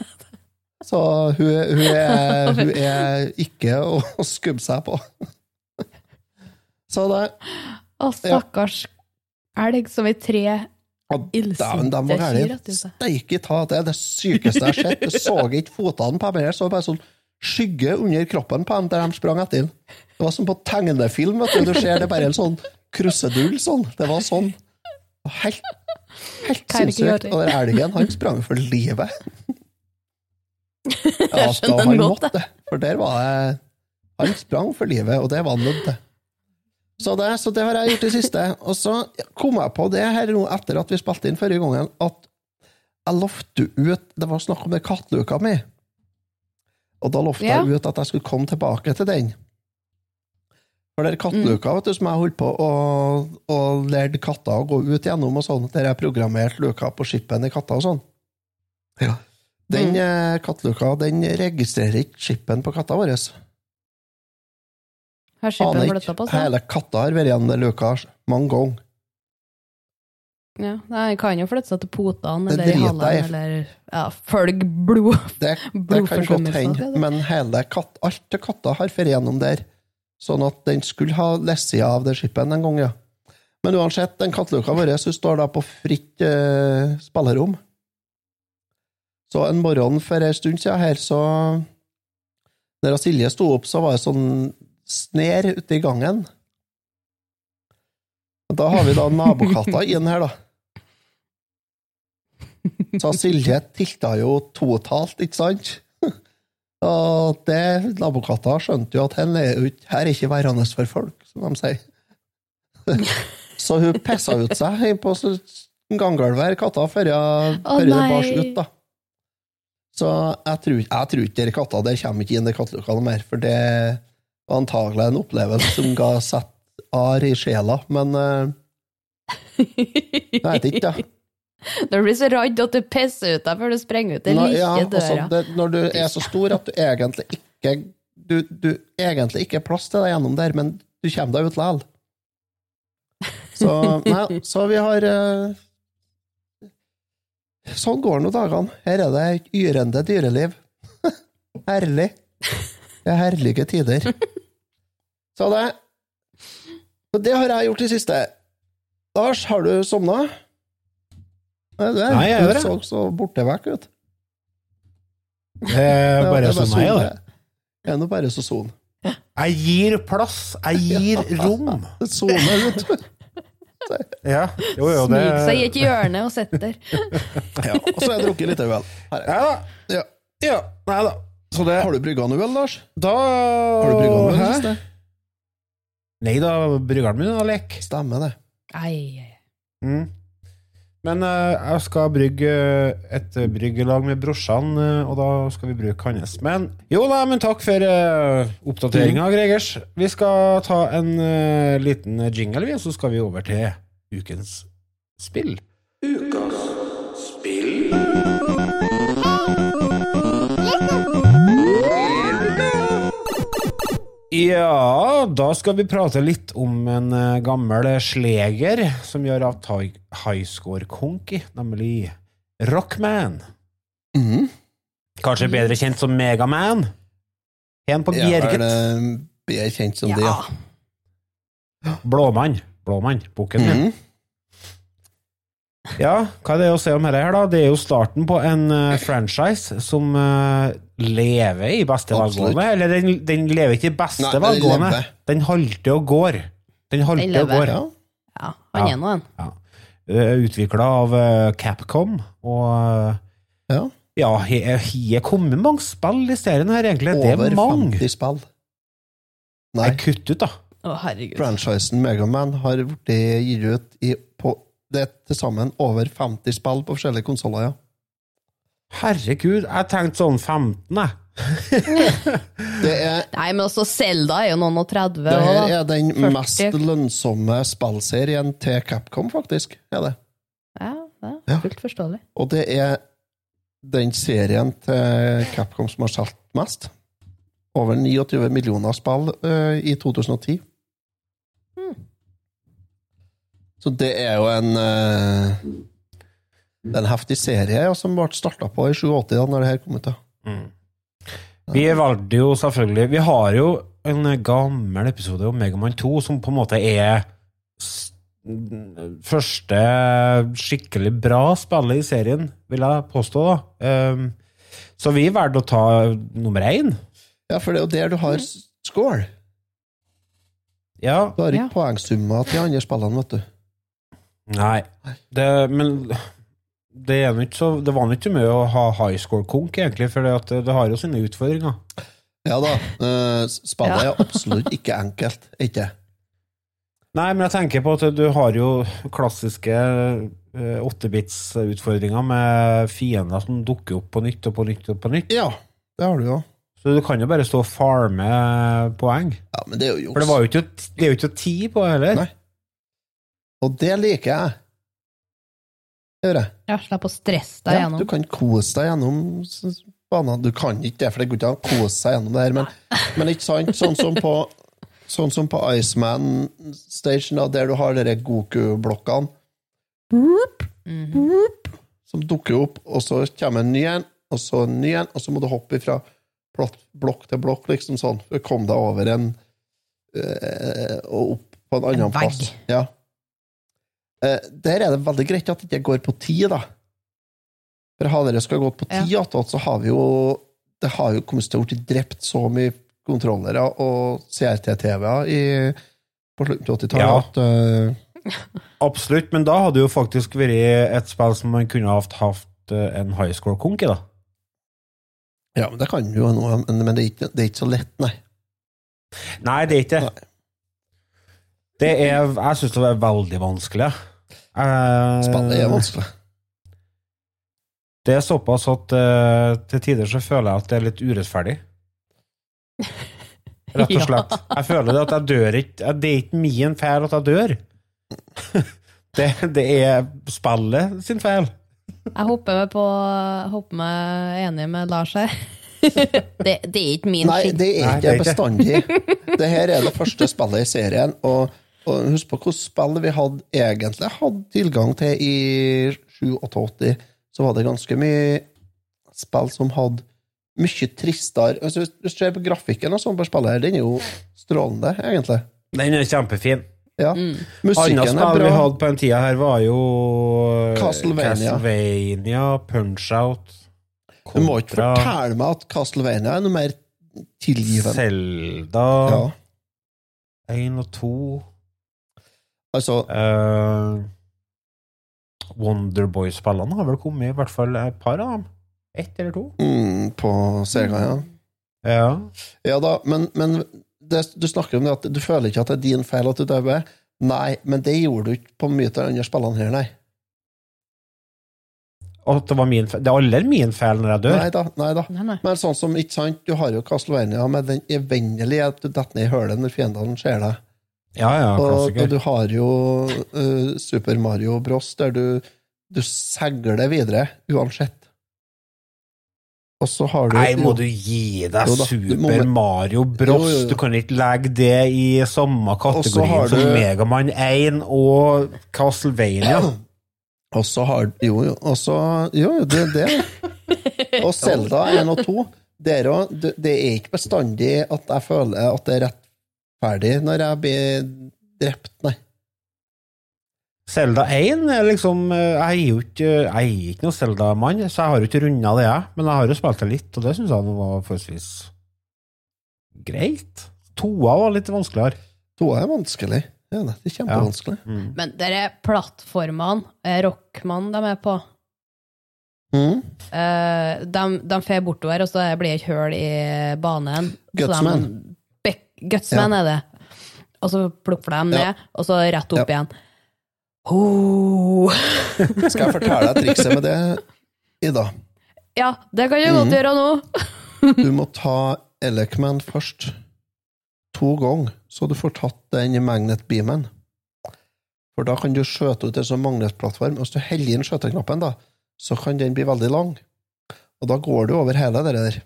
Så hun, hun, er, hun er ikke å, skubbe seg på. Så det Å, stakkars elg som er tre Dæven, de var det gærne. vet. Steike ta, det er det sykeste jeg har sett. Jeg så ikke fotene på dem. Jeg så bare sånn skygge under kroppen på dem der de sprang etter. Det var som på tegnefilm. vet Du Du ser det bare en sånn krusedull sånn. Det var sånn. Helt, helt sinnssykt. Og den elgen, han sprang for livet. *laughs* Ja, da skjønner han godt det. For der var det Han sprang for livet, og det var han nødt til. Så det, så det har jeg gjort i siste. Og så kom jeg på det her nå etter at vi spilte inn forrige gangen, at jeg lovte ut Det var snakk om den kattluka mi. Og da lovte Ja. jeg ut at jeg skulle komme tilbake til den. For den kattluka vet du, som jeg holdt på å, å lærte katter å gå ut gjennom, og sånn, der jeg programmerte luka på skippen i katter og sånn. Ja. Den mm. kattluka den registrerer ikke skippen på katta vår. Aner ikke. Hele katta har vært gjennom den luka mange ganger. Ja, nei, kan jo flytte seg til potene eller i halen, eller ja, følge blod. Det, det kan godt hende, men hele katt, alt til katta har vært gjennom der. Sånn at den skulle ha lesset av det skipen en gang, ja. Men uansett, den katteluka vår så står da på fritt eh, spillerom. Så en morgen for en stund siden her, så Når Silje sto opp, så var det sånn sner ute i gangen. Og Da har vi da nabokatta *laughs* inn her, da. Så Silje tilta jo totalt, ikke sant? *laughs* Og det nabokatta skjønte jo at er ikke- her er ikke værende for folk, som de sier. *laughs* Så hun pissa ut seg på ganggulvet her, katta, før hun bar ut, da. Så jeg tror, jeg tror ikke katta der kommer ikke inn i kattelokalet mer, for det var antagelig en opplevelse som ga sett ar i sjela, men uh, jeg vet ikke, da. *laughs* Du blir så redd at du pisser ut deg før du sprenger ut den like ja, altså, døra. det, når du er så stor at du egentlig ikke du, du egentlig ikke er plass til deg gjennom der, men du kommer deg ut likevel. Så, nei, så vi har uh, Sånn går nå dagene. Her er det et yrende dyreliv. *laughs* Herlig. Det er herlige tider. Så det Så det har jeg gjort i siste. Lars, har du sovna? Nei, du er- Nei, jeg gjør du det. så så borte vekk ut. Det er *laughs* bare det er sånn jeg er. det. Det er nå bare så son. Jeg gir plass. Jeg gir *laughs* rom. Sone ut. Ja, jo, jo, det Smyg seg i et hjørne og sitt der. *laughs* Ja, og så har jeg drukket litt øl. Ja da. Ja. Ja, nei da. Så det Har du brygga noe øl, Lars? Da Har du brygga noe øl siste? Nei da, bryggeren min har lek. Stemmer det. Ei, ei. Mm. Men uh, jeg skal brygge et bryggelag med brorsan, uh, og da skal vi bruke hans. Men jo da, men takk for uh, oppdateringa, Gregers. Vi skal ta en uh, liten jingle, vi, og så skal vi over til ukens spill. Ja, da skal vi prate litt om en eh, gammel sleger som gjør av highscore-konki, nemlig Rockman. Mm. Kanskje bedre kjent som Megaman? En på Ja, er Bjerget. det bedre kjent som det, ja. Blåmann. Blåmann, boken min. Mm. Ja, hva er det å se om dette her, da? Det er jo starten på en eh, franchise som eh, lever i beste velgående. Eller den, den lever ikke i beste Nei, den velgående. lever. Den halter og går. Den halter og går. Ja. Ja, han er nå en. Ja. Utvikla av eh, Capcom, og ja. ja. ja, er kommet mange spill i serien her, egentlig. Det er mange. 50 spill. Nei, Nei, kutt ut, da. Å, herregud. franchisen Megaman har blitt gitt ut i, på det er til sammen over 50 spill på forskjellige konsoller, ja. Herregud, jeg tenkte sånn 15, jeg. *laughs* Det er Nei, men også Selda er jo noen og 30 Det her er den 40. mest lønnsomme spillserien til Capcom, faktisk. Er det. Ja, det er fullt forståelig. Og det er den serien til Capcom som har solgt mest. Over 29 millioner spill uh, i 2010. Hmm. Så det er jo en øh, Det er en heftig serie ja, som ble starta på i 87 da når det her kom ut. da. Vi valgte jo selvfølgelig Vi har jo en gammel episode om Megamann 2 som på en måte er første skikkelig bra spillet i serien, vil jeg påstå. da. Um, så vi valgte å ta nummer én. Ja, for det er jo der du har score. Ja, Du har ikke Ja. poengsummer til de andre spillene, vet du. Nei, det, men det, er ikke så, det var ikke mye å ha high score-konk, egentlig, for det, at det har jo sine utfordringer. Ja da, Uh, spillet Ja. er absolutt ikke enkelt, ikke? Nei, men jeg tenker på at du har jo klassiske eh, 8-bits-utfordringer med fiender som dukker opp på nytt og på nytt og på nytt. Ja, det har du jo. Så du kan jo bare stå og farme poeng. Ja, men det er jo juks. For det, var jo ikke, det er jo ikke ti på det heller. Nei. Og det liker jeg. Det gjør jeg. Ja, Slapp å stresse deg Ja, gjennom. du kan kose deg gjennom banen. Du kan ikke det, for det går ikke an å kose seg gjennom det her, men, men ikke sant? Sånn som på, sånn som på Iceman Station, da, der du har de Goku-blokkene Mhm. som dukker opp, og så kommer en ny en, og så en ny en, og så må du hoppe fra blokk til blokk, liksom sånn, for å komme deg over en øh, og opp på en annen En plass. Ja. Eh, der er det veldig greit at det ikke går på ti, da. For hadde det skulle gått på ti Ja. attåt, så har vi jo Det har jo kommet til å bli drept så mye kontrollere og CRT-TV-er på slutten av 80-tallet Ja. at uh... *laughs* Absolutt, men da hadde jo faktisk vært et spill som man kunne hatt, hatt eh, en high score-konk i, da. Ja, men det kan jo noe, men, men det, er ikke, det er ikke så lett, nei. Nei, det er ikke det. Det er Jeg syns det er veldig vanskelig. Eh, Spillet er vanskelig. Det er såpass at uh, til tider så føler jeg at det er litt urettferdig. *laughs* Rett og Ja. slett. Jeg føler det at jeg dør ikke Det er ikke min feil at jeg dør. *laughs* Det, det er spillet sin feil. Jeg hopper meg, på hopper meg enig med Lars her. *laughs* det, det er ikke min Nei, skyld. det er Nei, ikke det er ikke. bestandig. Det her er det første spillet i serien, og, og husk på hvilket spill vi hadde egentlig hadde tilgang til i 87, så var det ganske mye spill som hadde mye tristere altså, Hvis du ser på grafikken og sånn på spillet her, den er jo strålende, egentlig. Den er kjempefin. Ja. Mm. Musikken Musikken er spill vi hadde på den tida her, var jo eh, Castlevania. Castlevania, Punch-Out Du må ikke fortelle meg at Castlevania er noe mer tilgivende. Selda Ja. 1 og 2 Altså, uh, Wonderboy-spillene har vel kommet, i hvert fall et par av dem. Ett eller to. mm, på Sega, ja. Ja. Ja da, men, men det, du snakker om det at du føler ikke at det er din feil at du dauer. Nei, men det gjorde du ikke på mye av de andre spillene her, nei. At det var min feil. Det er aldri min feil når jeg dør. Nei da, nei da. Nei, nei. Men sånn som, ikke sant, du har jo Castlevania med den evinnelige at du detter ned i hølet når fiendene ser deg. Ja, ja, Og, og du har jo uh, Super Mario Bros, der du, du segler videre uansett. Og så har du Nei, må jo- du gi deg da, Super må- Mario Bros? Jo, jo, jo. Du kan ikke legge det i samme kategori som du- Megaman 1 og Castlevania. *clears throat* Og så har Jo, jo, og så Jo, jo, det er det. *laughs* Og Selda 1 og 2, det er, jo- det er ikke bestandig at jeg føler at det er rettferdig når jeg blir drept, nei. Zelda 1 er liksom eh, Jeg er jo ikke, jeg er ikke noen Zelda-mann, så jeg har jo ikke runda det, jeg. Men jeg har jo spilt det litt, og det syns jeg var forholdsvis greit. Toa var litt vanskeligere. Toa er vanskelig. Ja, det er kjempevanskelig. Mm. Men er plattformene, eh, Rockman de er på, Mm. eh, de, de fer bortover, og så blir det et hull i banen. Så Gutsman. ja. Er det. Og så plukker de Ja. ned, og så rett opp Ja. igjen. Oh. *laughs* Skal jeg fortelle deg trikset med det, Ida? Ja, det kan jeg godt mm. gjøre nå. Du må ta Elecman først. To ganger, så du får tatt den magnetbeamen. For da kan du skjøte ut en sånn magnetplattform. Hvis du heller inn skjøteknappen, da, så kan den bli veldig lang. Og da går du over hele det der.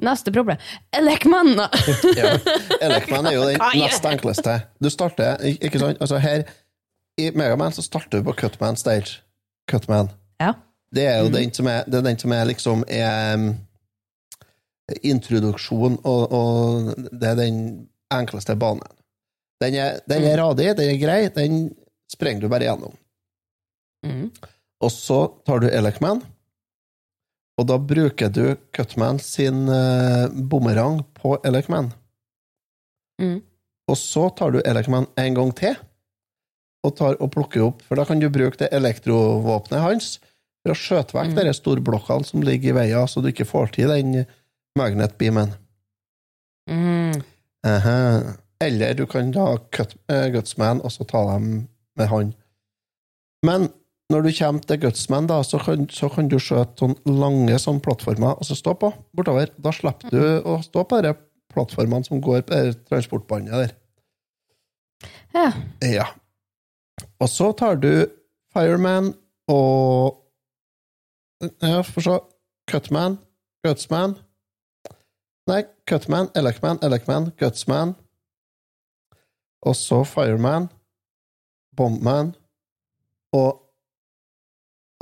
Neste problem. Elekman! *laughs* Ja. Elekman er jo den nest enkleste. Du starter, ikke sant? Altså her, i Megaman så starter du på Cutman stage. Cutman. Ja. Det er jo den som er, det er den som er liksom er um, introduksjon, og, og det er den enkleste banen. Den er, den er radig, den er grei, den sprenger du bare gjennom. Mm. Og så tar du Elecman, og da bruker du Cutman sin uh, bumerang på Elecman. Mm. Og så tar du Elecman en gang til, og, tar, og plukker opp, for da kan du bruke det elektrovåpenet hans for å skjøte vekk Mm. de storblokkene som ligger i veien, så du ikke får til den magnetbeamen. Mm. Aha. Eller du kan da cut, uh, Gutsman og så ta dem med han. Men når du kommer til Gutsman, da, så kan, så kan du skjøte sånn lange sånn plattformer og så stå på bortover. Da slipper du å stå på de plattformene som går på det transportbåndet der. Ja. Ja. Og så tar du Fireman og Ja, få se. Cutman, Gutsman Nei, Cutman, Elecman, Elecman, Gutsman. Og så Fireman, Bombman og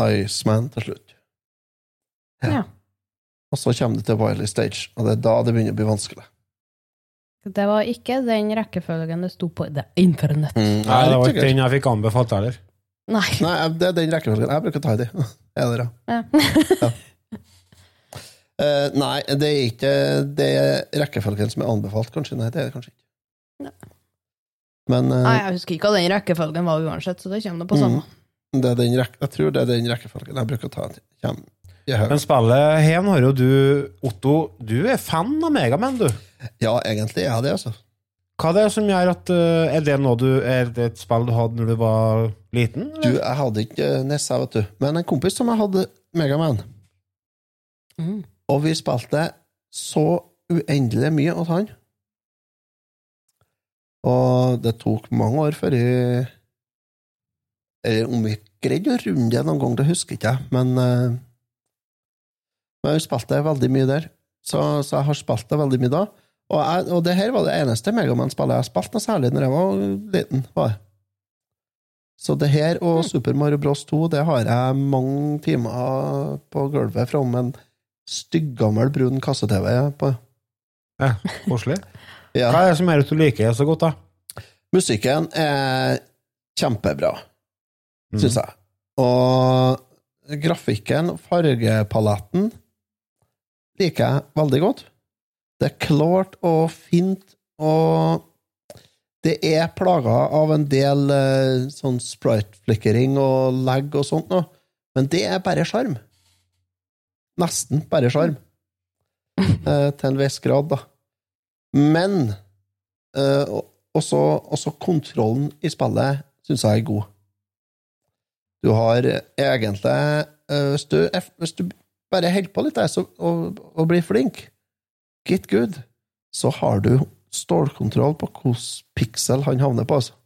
Iceman til slutt. Ja. Og så kommer det til Wiley Stage, og det er da det begynner å bli vanskelig. Det var ikke den rekkefølgen det sto på det internett. Nei, Mm, det var ikke den jeg fikk anbefalt heller. Nei. Nei, det er den rekkefølgen. Jeg bruker å ta i de. *laughs* Er det? Ja. Eh, nei, det er ikke det er rekkefølgen som er anbefalt, kanskje. Nei, det er det kanskje ikke. Nei. Men uh, Nei, jeg husker ikke hva den rekkefølgen var uansett, så det kommer det på Mm. Det er den rekke, jeg tror det er den rekkefølgen jeg bruker å ta. Kjem. Men spillet her har jo du, Otto, du er fan av Megaman, du. Ja, egentlig er jeg det, altså. Hva er det som gjør at eh, Er det noe du Er det et spill du hadde når du var liten? Du, jeg hadde ikke eh, Nessa, vet du. Men en kompis som jeg hadde Megaman, Mm. og vi spilte så uendelig mye hos han. Og det tok mange år før jeg Eller om vi greide å runde det noen gang, det husker jeg ikke men uh, Men jeg spilte veldig mye der, så, så jeg har spilt det veldig mye da. Og, jeg, og det her var det eneste Megaman-spillet jeg spilte noe særlig når jeg var liten. var det. Så det her og Super Mario Bros 2 det har jeg mange timer på gulvet from en styggammel brun kasse-TV på. Ja, Koselig. Ja. Hva er det som gjør at du liker det så godt, da? Musikken er kjempebra, Mm. Syns jeg. Og grafikken, fargepaletten, liker jeg veldig godt. Det er klart og fint, og det er plaga av en del eh, sånn sprite-flikkering og lag og sånt noe, men det er bare sjarm. Nesten bare sjarm. *laughs* Eh, til en viss grad, da. Men eh, også, også kontrollen i spillet syns jeg er god. Du har egentlig eh, hvis, du, hvis du bare holder på litt så, og, og blir flink, get good, så har du stålkontroll på hvilken piksel han havner på. Altså.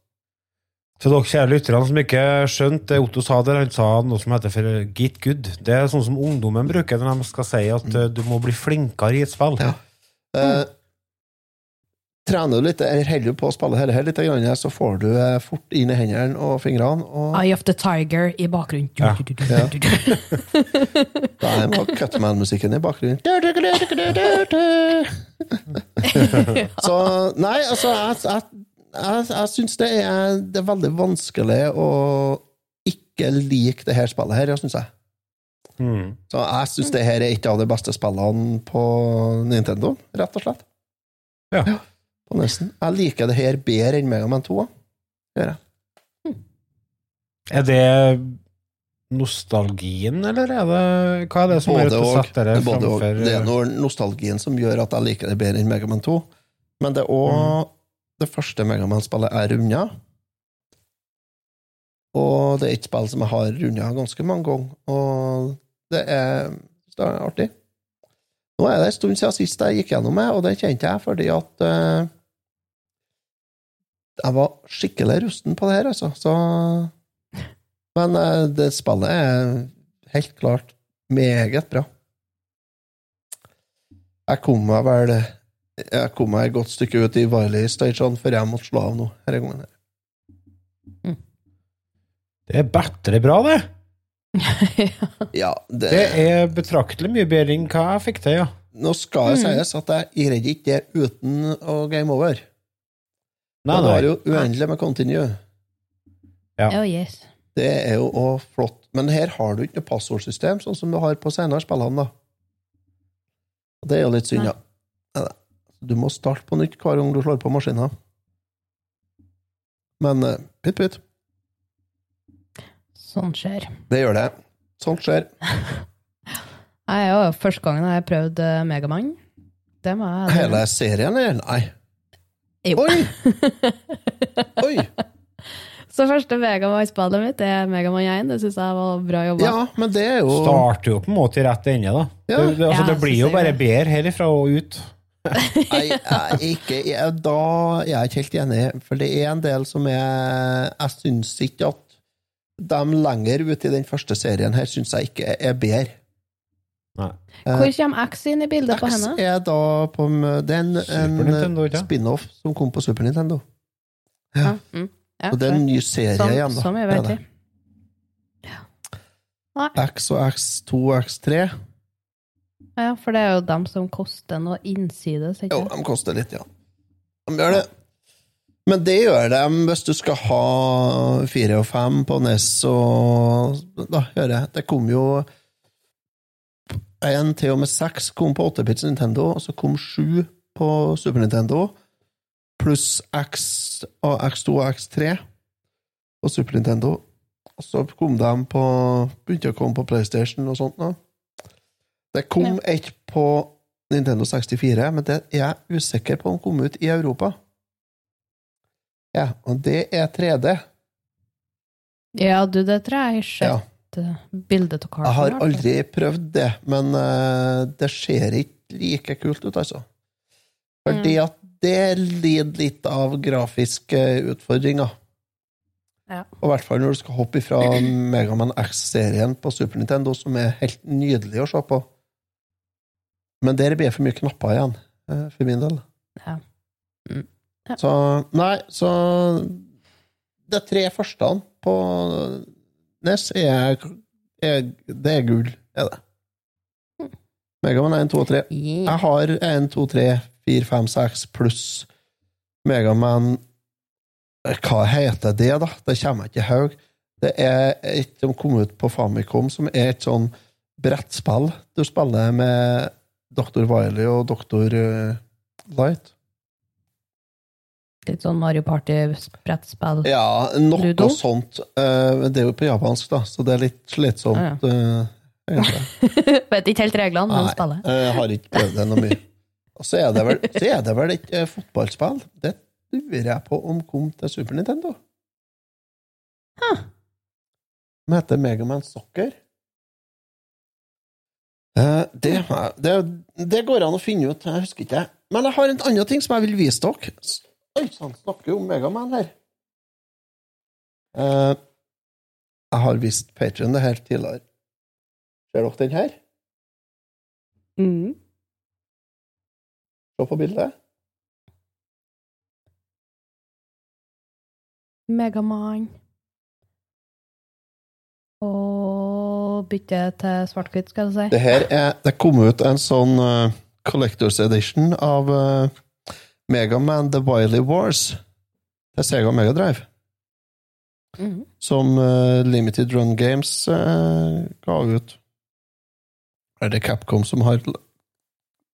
Til dere kjære lytterne som ikke skjønte det Otto sa der, han sa noe som heter for get good. Det er sånn som ungdommen bruker når de skal si at eh, du må bli flinkere i et spill. Ja. Eh, trener du litt, eller holder du på å spille dette her litt, så får du eh, fort inn i hendene og fingrene. Og Eye of the Tiger i bakgrunnen. Ja. Ja. *laughs* da er det Cutman-musikken i bakgrunnen. *laughs* Så nei, altså, jeg, jeg, jeg, jeg syns det det er veldig vanskelig å ikke like det her spillet her, syns jeg. Mm. Så jeg syns det her er et av de beste spillene på Nintendo, rett og slett. Ja. På nesten. Jeg liker det her bedre enn Mega Man 2. da. Gjør jeg. Er det nostalgien, eller er det Hva er det som Både er setter det framfor og. Det er noe nostalgien som gjør at jeg liker det bedre enn Mega Man 2. Men det er òg Mm. det første Mega Man-spillet jeg runda. Og det er et spill som jeg har runda ganske mange ganger, og det er, det er artig. Nå er det en stund siden sist jeg gikk gjennom det, og det kjente jeg fordi at eh, jeg var skikkelig rusten på det her, altså. Så Men eh, det spillet er helt klart meget bra. Jeg kom meg vel Jeg kom meg et godt stykke ut i Wiley-stagene før jeg måtte slå av nå. Her gangen. her. Det er bedre bra, det! *laughs* Ja, det, Det er betraktelig mye bedre enn hva jeg fikk til, ja. Nå skal det sies at jeg greide ikke det uten å game over. Nei, nei. det var nei. jo uendelig med continue. Ja. Oh, yes. Det er jo òg flott. Men her har du ikke noe passordsystem, sånn som du har på senere spillene. da. Og Det er jo litt synd, Nei. ja. Ja. Du må starte på nytt hver gang du slår på maskinen. Men eh, pytt, pytt. Sånn skjer. Det gjør det. Sånt skjer. Jeg er jo første gangen jeg har prøvd Megamann. Megaman. Det må jeg Hele serien, eller? Nei. Jo. Oi! *laughs* Oi! Så første Megaman-spillet mitt er Megaman 1. Det syns jeg var bra jobba. Ja, men det er jo Starter jo på en måte i rett ende, da. Ja. Det, det, altså, Ja, det blir jo bare det. bedre herifra og ut. Nei, jeg ikke, jeg, da jeg er jeg ikke helt enig, for det er en del som er Jeg syns ikke at de lenger ute i den første serien her syns jeg ikke er bedre. Nei. Hvor kommer X inn i bildet på X henne? er da på Det er en, en ikke? spin-off som kom på Super Nintendo. Ja. Mm. Ja, Og det er en ny serie Som- igjen, da. Som jeg Det vet det. X og X2 og X3. Ja, for det er jo dem som koster noe innsides, ikke Jo, de koster litt, ja. De gjør det. Men det gjør de hvis du skal ha fire og fem på NES og Da hører jeg. Det kom jo en til og med seks kom på 8-bits Nintendo, og så kom sju på Super Nintendo, pluss X og X2 og X3 på Super Nintendo. Og så kom de på Begynte å komme på PlayStation og sånt nå. Det kom et på Nintendo 64, men det er jeg usikker på om kom ut i Europa. Ja, og det er 3D. Ja, du, det tror jeg ikke. Ja. Sett eh, bildet av kartet? Jeg har aldri prøvd det, men eh, det ser ikke like kult ut, altså. Fordi at det lider litt av grafiske utfordringer. Ja. Og I hvert fall når du skal hoppe fra *clears throat* Megaman X-serien på Super Nintendo, som er helt nydelig å se på. Men der blir det for mye knapper igjen, eh, for min del. Ja. Mm. Ja. Så Nei, så De tre første på NES er, er Det er gull, er det. Megaman 1, 2 og 3. Yeah. Jeg har 1, 2, 3, 4, 5, 6 pluss Megaman Hva heter det, da? Det kommer jeg ikke i haug. Det er et som kom ut på Famicom, som er et sånn brettspill. Du spiller med Dr. Wiley og Dr. Light. Litt sånn Mario Party-brettspill. Ja, noe Ludo? sånt. Eh, det er jo på japansk, da, så det er litt slitsomt. eh, ja. *laughs* Vet ikke helt reglene, men Nei, spiller. jeg har ikke prøvd det noe mye. Og så er det vel, er det vel eh, fotballspill. Det lurer jeg på om kom til Super Nintendo. Som heter Megaman Soccer. Eh, Det, det, det går an å finne ut, jeg husker ikke. Men jeg har en annen ting som jeg vil vise dere. Oi sann, snakker jo om Megaman her. Eh, Jeg har vist Patrion det her tidligere. Ser dere den her? Mm. Se på bildet. Megaman. Og bytte til svart-hvitt, skal jeg si. Det her er Det kom ut en sånn uh, Collectors Edition av uh, Megaman The Wiley Wars til Sega Megadrive, Mhm. som uh, Limited Run Games uh, ga ut. Er det Capcom som har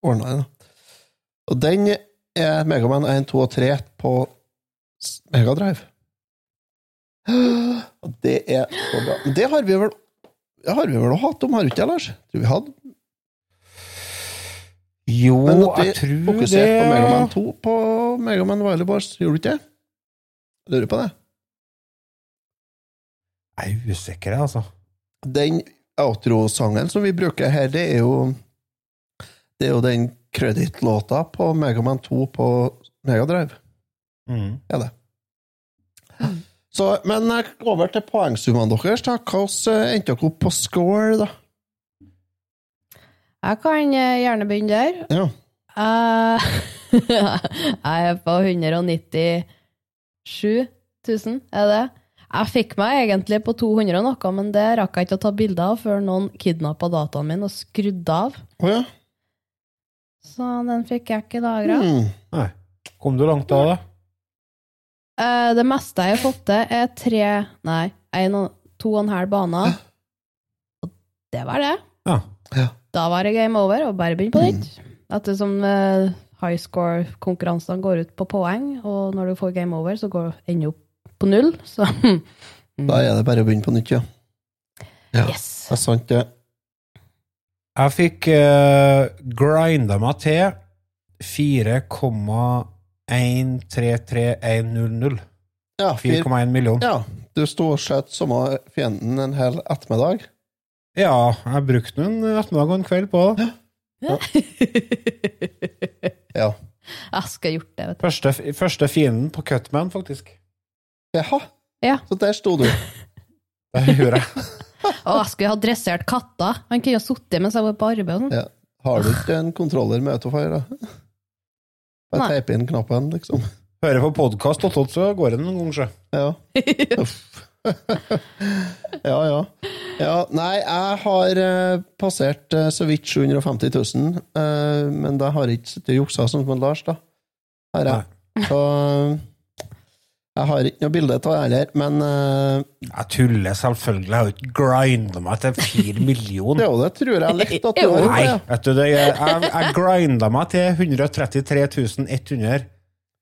ordna det? Og den er Megaman 1, 2 og 3 på Megadrive. *gasps* Og det er så bra. Det har vi vel har vi vel hatt om, har vi ikke, Lars? Tror vi hadde Jo, Men at jeg tror det fokuserte på Megaman 2 på Megaman Wily Wars, gjorde du ikke det? Lurer på det. Jeg er usikker, altså. Den outro-sangen som vi bruker her, det er jo Det er jo den kredittlåta på Megaman 2 på Megadrive. Mm. Er det. Så, men eh, over til poengsummene deres. da. Hvordan eh, endte dere opp på score, da? Jeg kan eh, gjerne begynne der. Ja. Eh, *laughs* jeg er på 197 000, er det? Jeg fikk meg egentlig på 200 og noe, men det rakk jeg ikke å ta bilde av før noen kidnappa dataen min og skrudde av. Oh, ja. Så den fikk jeg ikke lagra. Mm. Nei. Kom du langt av det? Uh, det meste jeg har fått til, er tre Nei, en og, to og en halv bane. Og det var det. Ja. Ja. Da var det game over, og bare begynne på nytt. Ettersom uh, high score-konkurransene går ut på poeng, og når du får game over, så går ender opp på null. Så *laughs* Da er det bare å begynne på nytt, ja. Ja, yes. det er sant, det. Jeg fikk uh, grinda meg til 4,133100. Ja, 4,1 million. ja. Du stort skjøt samme fienden en hel ettermiddag. Ja, jeg brukte en ettermiddag og en kveld på det. Ja. *laughs* Jeg skulle gjort det, vet du. Første, første fienden på Cutman, faktisk. Jaha. Ja. Så der sto du. *laughs* Det gjorde jeg. *laughs* Å, jeg skulle ha dressert katter. Han kunne ha sittet mens jeg var på arbeid. sånn. Ja. Har du ikke en kontroller med autofire, da? Bare teipe inn knappen, liksom. Hører på podkast, så går det noen ganger, sjø. Ja. *laughs* Ja, ja. Ja, nei, jeg har uh, passert uh, så vidt 750 000, uh, men det har ikke sittet og juksa sånn som Lars, da. Har jeg. Så eh, jeg har ikke noe bilde av det heller, men Jeg tuller selvfølgelig. Jeg har ikke grinda meg til fire *laughs* millioner. jo, det tror jeg litt at du *laughs* har. Nei, vet du det, jeg, jeg, jeg grinda meg til 133 100.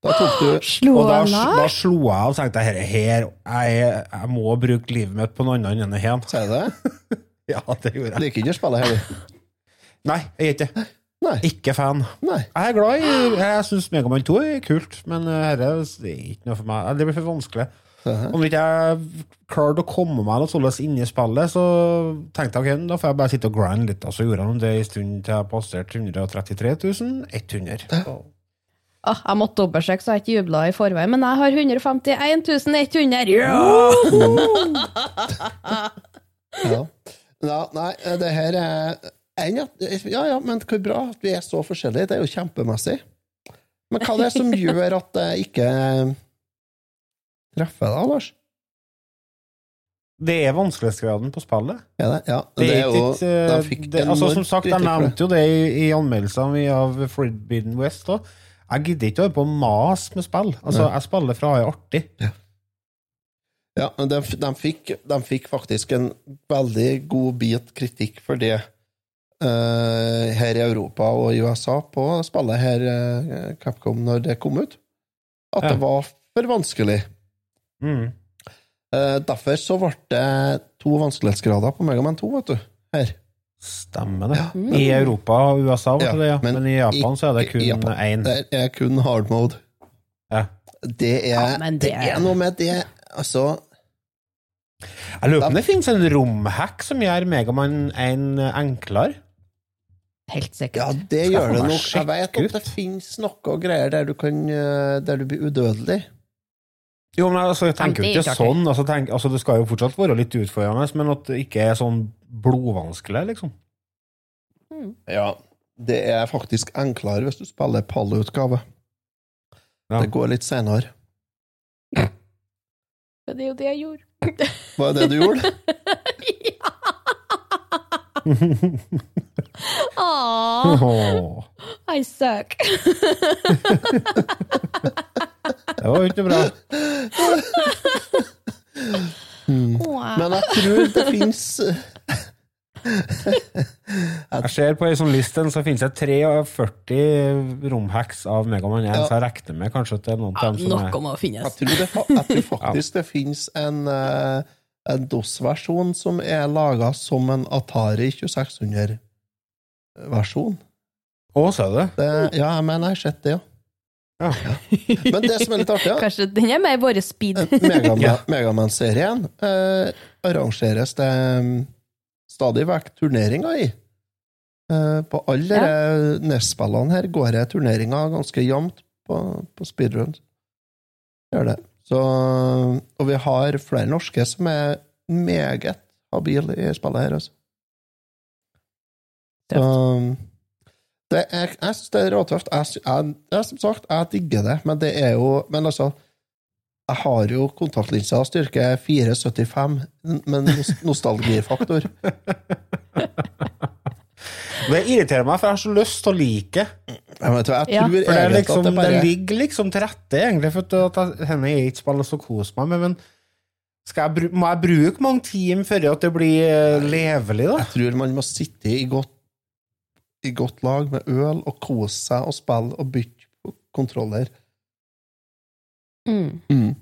Da tok du *gasps* Slo Og da, da slo jeg av og tenkte jeg, her, jeg, jeg må bruke livet mitt på noe annet enn det her. Sier du det? *laughs* Ja, det gjorde jeg. Liker ikke å spille her, du. *laughs* Nei, jeg er ikke Nei. Ikke fan. Nei. Jeg er glad i Jeg syns Megaman 2 er kult, men dette er ikke noe for meg. Det blir for vanskelig. Om ikke jeg klarte å komme meg noe sånt inn i spillet, så tenkte jeg ok, da får jeg bare sitte og grinde litt. Og så gjorde jeg det en stund til jeg passerte 133 100. Så- Åh, jeg måtte dobbeltsjekke, så jeg ikke jubla i forveien. Men jeg har 151 100! Ja! Ja. ja. Nei, det her er en, Ja, ja, men hvor bra at vi er så forskjellige. Det er jo kjempemessig. Men hva er det som gjør at det ikke treffer deg, Lars? Det er vanskelighetsgraden på spillet. Ja, det? Ja, Det det er jo ikke, eh, De fikk det, altså, Som sagt, jeg nevnte jo det i, i anmeldelsene vi av Forbidden West. Da. Jeg gidder ikke å holde på å mase med spill. Altså. Jeg spiller fra jeg er artig. Ja, men de, de, fikk, de fikk faktisk en veldig god bit kritikk for det uh, her i Europa og i USA på spillet her, uh, Capcom, når det kom ut. At Ja. det var for vanskelig. Mm. Uh, derfor så ble det to vanskelighetsgrader på Megaman 2, vet du. Her. Stemmer det. I Europa og USA, Ja, det, ja. men men, i Japan så er det kun én. Det er kun hard mode. Ja. Det er, Ja, det... det- er noe med det Altså, Jeg lurer på om det finnes en romhack som gjør Megamann 1 enklere. Helt sikkert. ja, det gjør det nok. Jeg vet at det finnes noe greier der du kan eh, Der du blir udødelig. Jo, men altså, jeg tenker jo ikke sånn. Altså, tenk, altså, det skal jo fortsatt være litt utfordrende, men at det ikke er sånn blodvanskelig, liksom. Ja. Det er faktisk enklere hvis du spiller PAL-utgave. Ja. Det går litt senere. Men det er jo det jeg gjorde. Hva er det du gjorde? *laughs* Åh, Åh, I suck. *laughs* det var jo ikke bra. Mm. Men jeg tror det fins Jeg ser på ei sånn liste så finnes det 43 romhacks av Megaman 1, Ja. så jeg regner med kanskje at det er noen av dem som noe må finnes. Jeg tror, det, jeg tror faktisk det fins en, eh, en DOS-versjon som er laga som en Atari 2600-versjon. Å, sa du det? Det, ja, jeg mener jeg har sett det, ja. Ja. Men det som er litt artig, ja, Kanskje den er mer vår speed. Ja. Megaman-serien eh, arrangeres det mm, stadig vekk turneringer i. Eh, på alle ja. NES-spillene her går det turneringer ganske jevnt på, på speedrun. Gjør det. Så, og vi har flere norske som er meget habile i spillet her, altså. Så, det er, jeg syns det er råtøft. Jeg, jeg, jeg, som sagt, jeg digger det, men det er jo Men altså jeg har jo kontaktlinser styrke 475, men *laughs* nostalgifaktor. *laughs* Det irriterer meg, for jeg har så lyst til å like. Jeg, vet, jeg Ja. tror For det, er liksom, at det bare det ligger liksom til rette, egentlig, for at at henne er ikke spiller så kos meg med, men skal jeg, må jeg bruke mange timer før at det blir eh, levelig, da? Jeg tror man må sitte i godt, i godt lag med øl og kose seg og spille og bytte kontroller. Mm.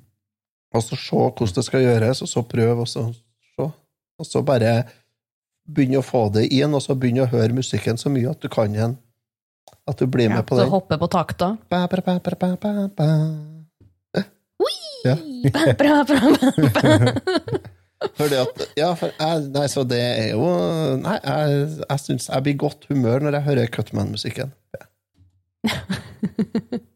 Og så se hvordan det skal gjøres, og så prøve, og så se. Og så bare begynne å få det inn, og så begynne å høre musikken så mye at du kan den. At du blir med på Så den. hoppe på takta. Ba, ba, ba, ba, ba, ba, ba. Ja. *laughs* Fordi at, ja, for jeg, nei, så det er jo Nei, jeg, jeg syns jeg blir i godt humør når jeg hører Cutman-musikken. *laughs*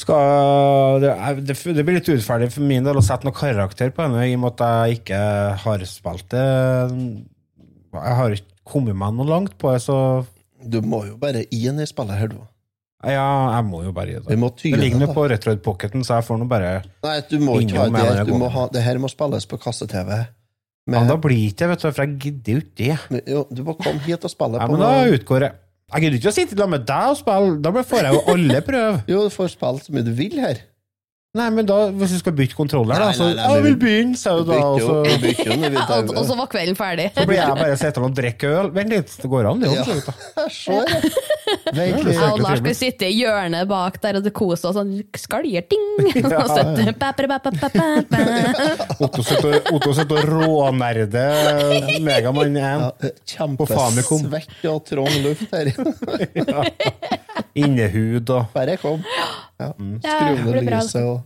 Skal, det, det, det blir litt urettferdig for min del å sette noen karakter på henne, i og med at jeg ikke har spilt det. Jeg har ikke kommet meg noe langt på det, så Du må jo bare inn i spillet her, du. Ja, jeg må jo bare gjøre det. må Det ligner ligger på Retroid Pocketen, så jeg får nå bare Nei, du må ikke ha det. Du må ha, det her må spilles på kasse-TV. Ja, da blir ikke det, vet du, for jeg gidder jo ikke det. jo, du må komme hit og spille Ja, på men da utgår jeg. Jeg gidder ikke å sitte sammen med deg og spille, da får jeg jo alle prøve. Jo, du får spille så mye du vil her. Nei, men da, hvis du skal bytte kontroller, da, så nei, nei, «Ja, jeg vil begynne, sa du da, *laughs* og så, Og, og så var kvelden ferdig. så blir jeg bare sittende og drikke øl. Vent litt, det går an, det Ja. òg, da. Jeg og Lars skulle sitte i hjørnet bak der og det koste oss sånn skaljer ting. *laughs* Ba. Otto sitter og- rånerder Megamann 1 Ja, Famicom. Kjempesvett og trang luft her. *laughs* innehud og Bare kom. Ja. Ja, Skru det ned blir lyset *laughs* og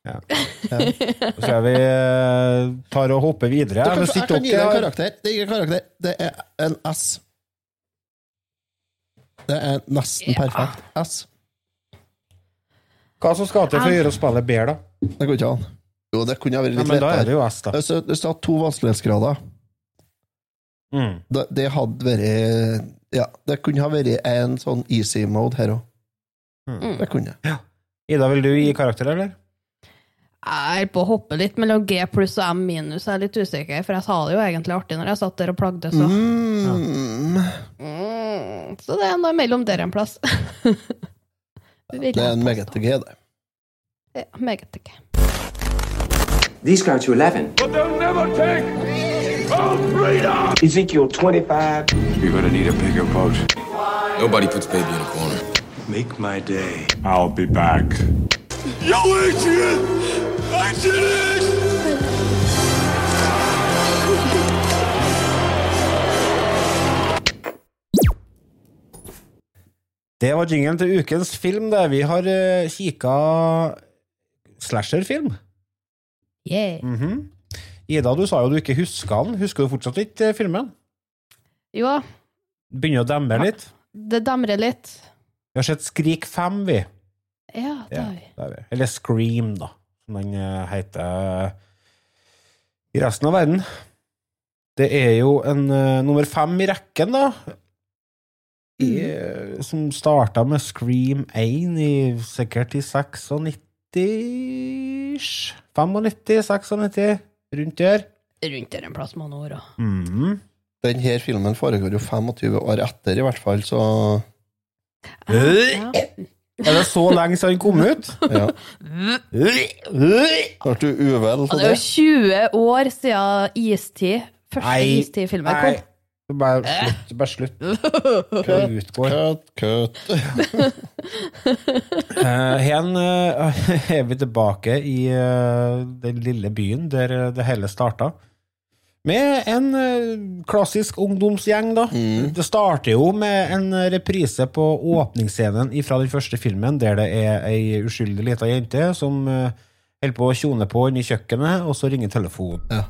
Så skal vi eh, tar og hopper videre. Kan, Jeg kan gi deg en karakter. Det er ikke en karakter, det er en S. Det er nesten perfekt. S. Hva som skal til for å gjøre spillet bedre, da? Det går ikke an. Jo, det kunne ha vært Ja, litt men da er det lettere. jo S, da. Hvis du hadde to vanskelighetsgrader, Mm. det, det hadde vært Ja, det kunne ha vært en sånn easy mode her òg. Mm. Det kunne. jeg Ida, vil du gi karakter, eller? Jeg er på å hoppe litt mellom G pluss og M minus. Jeg er litt usikker, for jeg sa det jo egentlig artig når jeg satt der og plagde, så Mm. mm. Så det er noe mellom der en plass. *laughs* Det er en meget G, det. Ja, meget G. These go to 11. But they'll never take our freedom! Ezekiel 25. You're gonna need a bigger boat. Nobody puts baby in a corner. Make my day. I'll be back. Yo, Adrian! I did it! Det var jingelen til ukens film, det. Vi har uh, kika slasherfilm. Yeah. Mhm. Ida, du sa jo du ikke huska den. Husker du fortsatt ikke eh, filmen? Jo, Begynner å demre litt. det demrer litt. Vi har sett Skrik 5, vi. Ja, det har vi. er vi. Eller Scream, da, som den eh, heter i resten av verden. Det er jo en uh, nummer fem i rekken, da. I, mm. som starta med Scream 1 i sikkert i 96 95, 96, rundt der. Rundt der en plass med noen år. og- Mhm. Denne filmen foregår jo 25 år etter, i hvert fall, så Ja. Er det så lenge siden den kom ut? *laughs* ja. Ble du uvel av det er jo 20 år siden istid. Første Nei. istid-filmen Nei, kom. bare slutt. Bare slutt. Hva utgår. Kødd, kødd. Uh, *laughs* hen eh, *laughs* er vi tilbake i eh, den lille byen der eh, det hele starta. Med en eh, klassisk ungdomsgjeng, da. Det starter jo med en reprise på åpningsscenen fra den første filmen, der det er ei uskyldig lita jente som eh, holder på å tjone på inni kjøkkenet, og så ringer telefonen. Ja.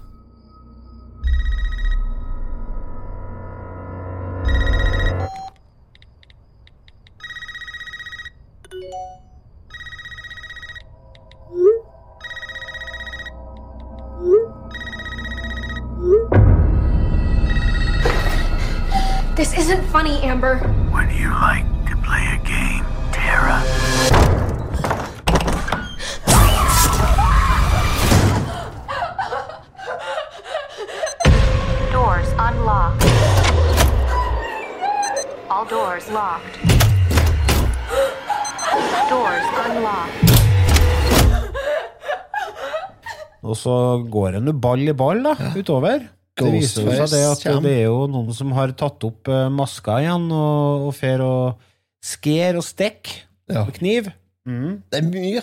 Så går det nå ball i ball da, utover. Det viser jo seg det at det er jo noen som har tatt opp eh, maska igjen, og, og fer og sker og stikker Ja. med kniv. Det er mye,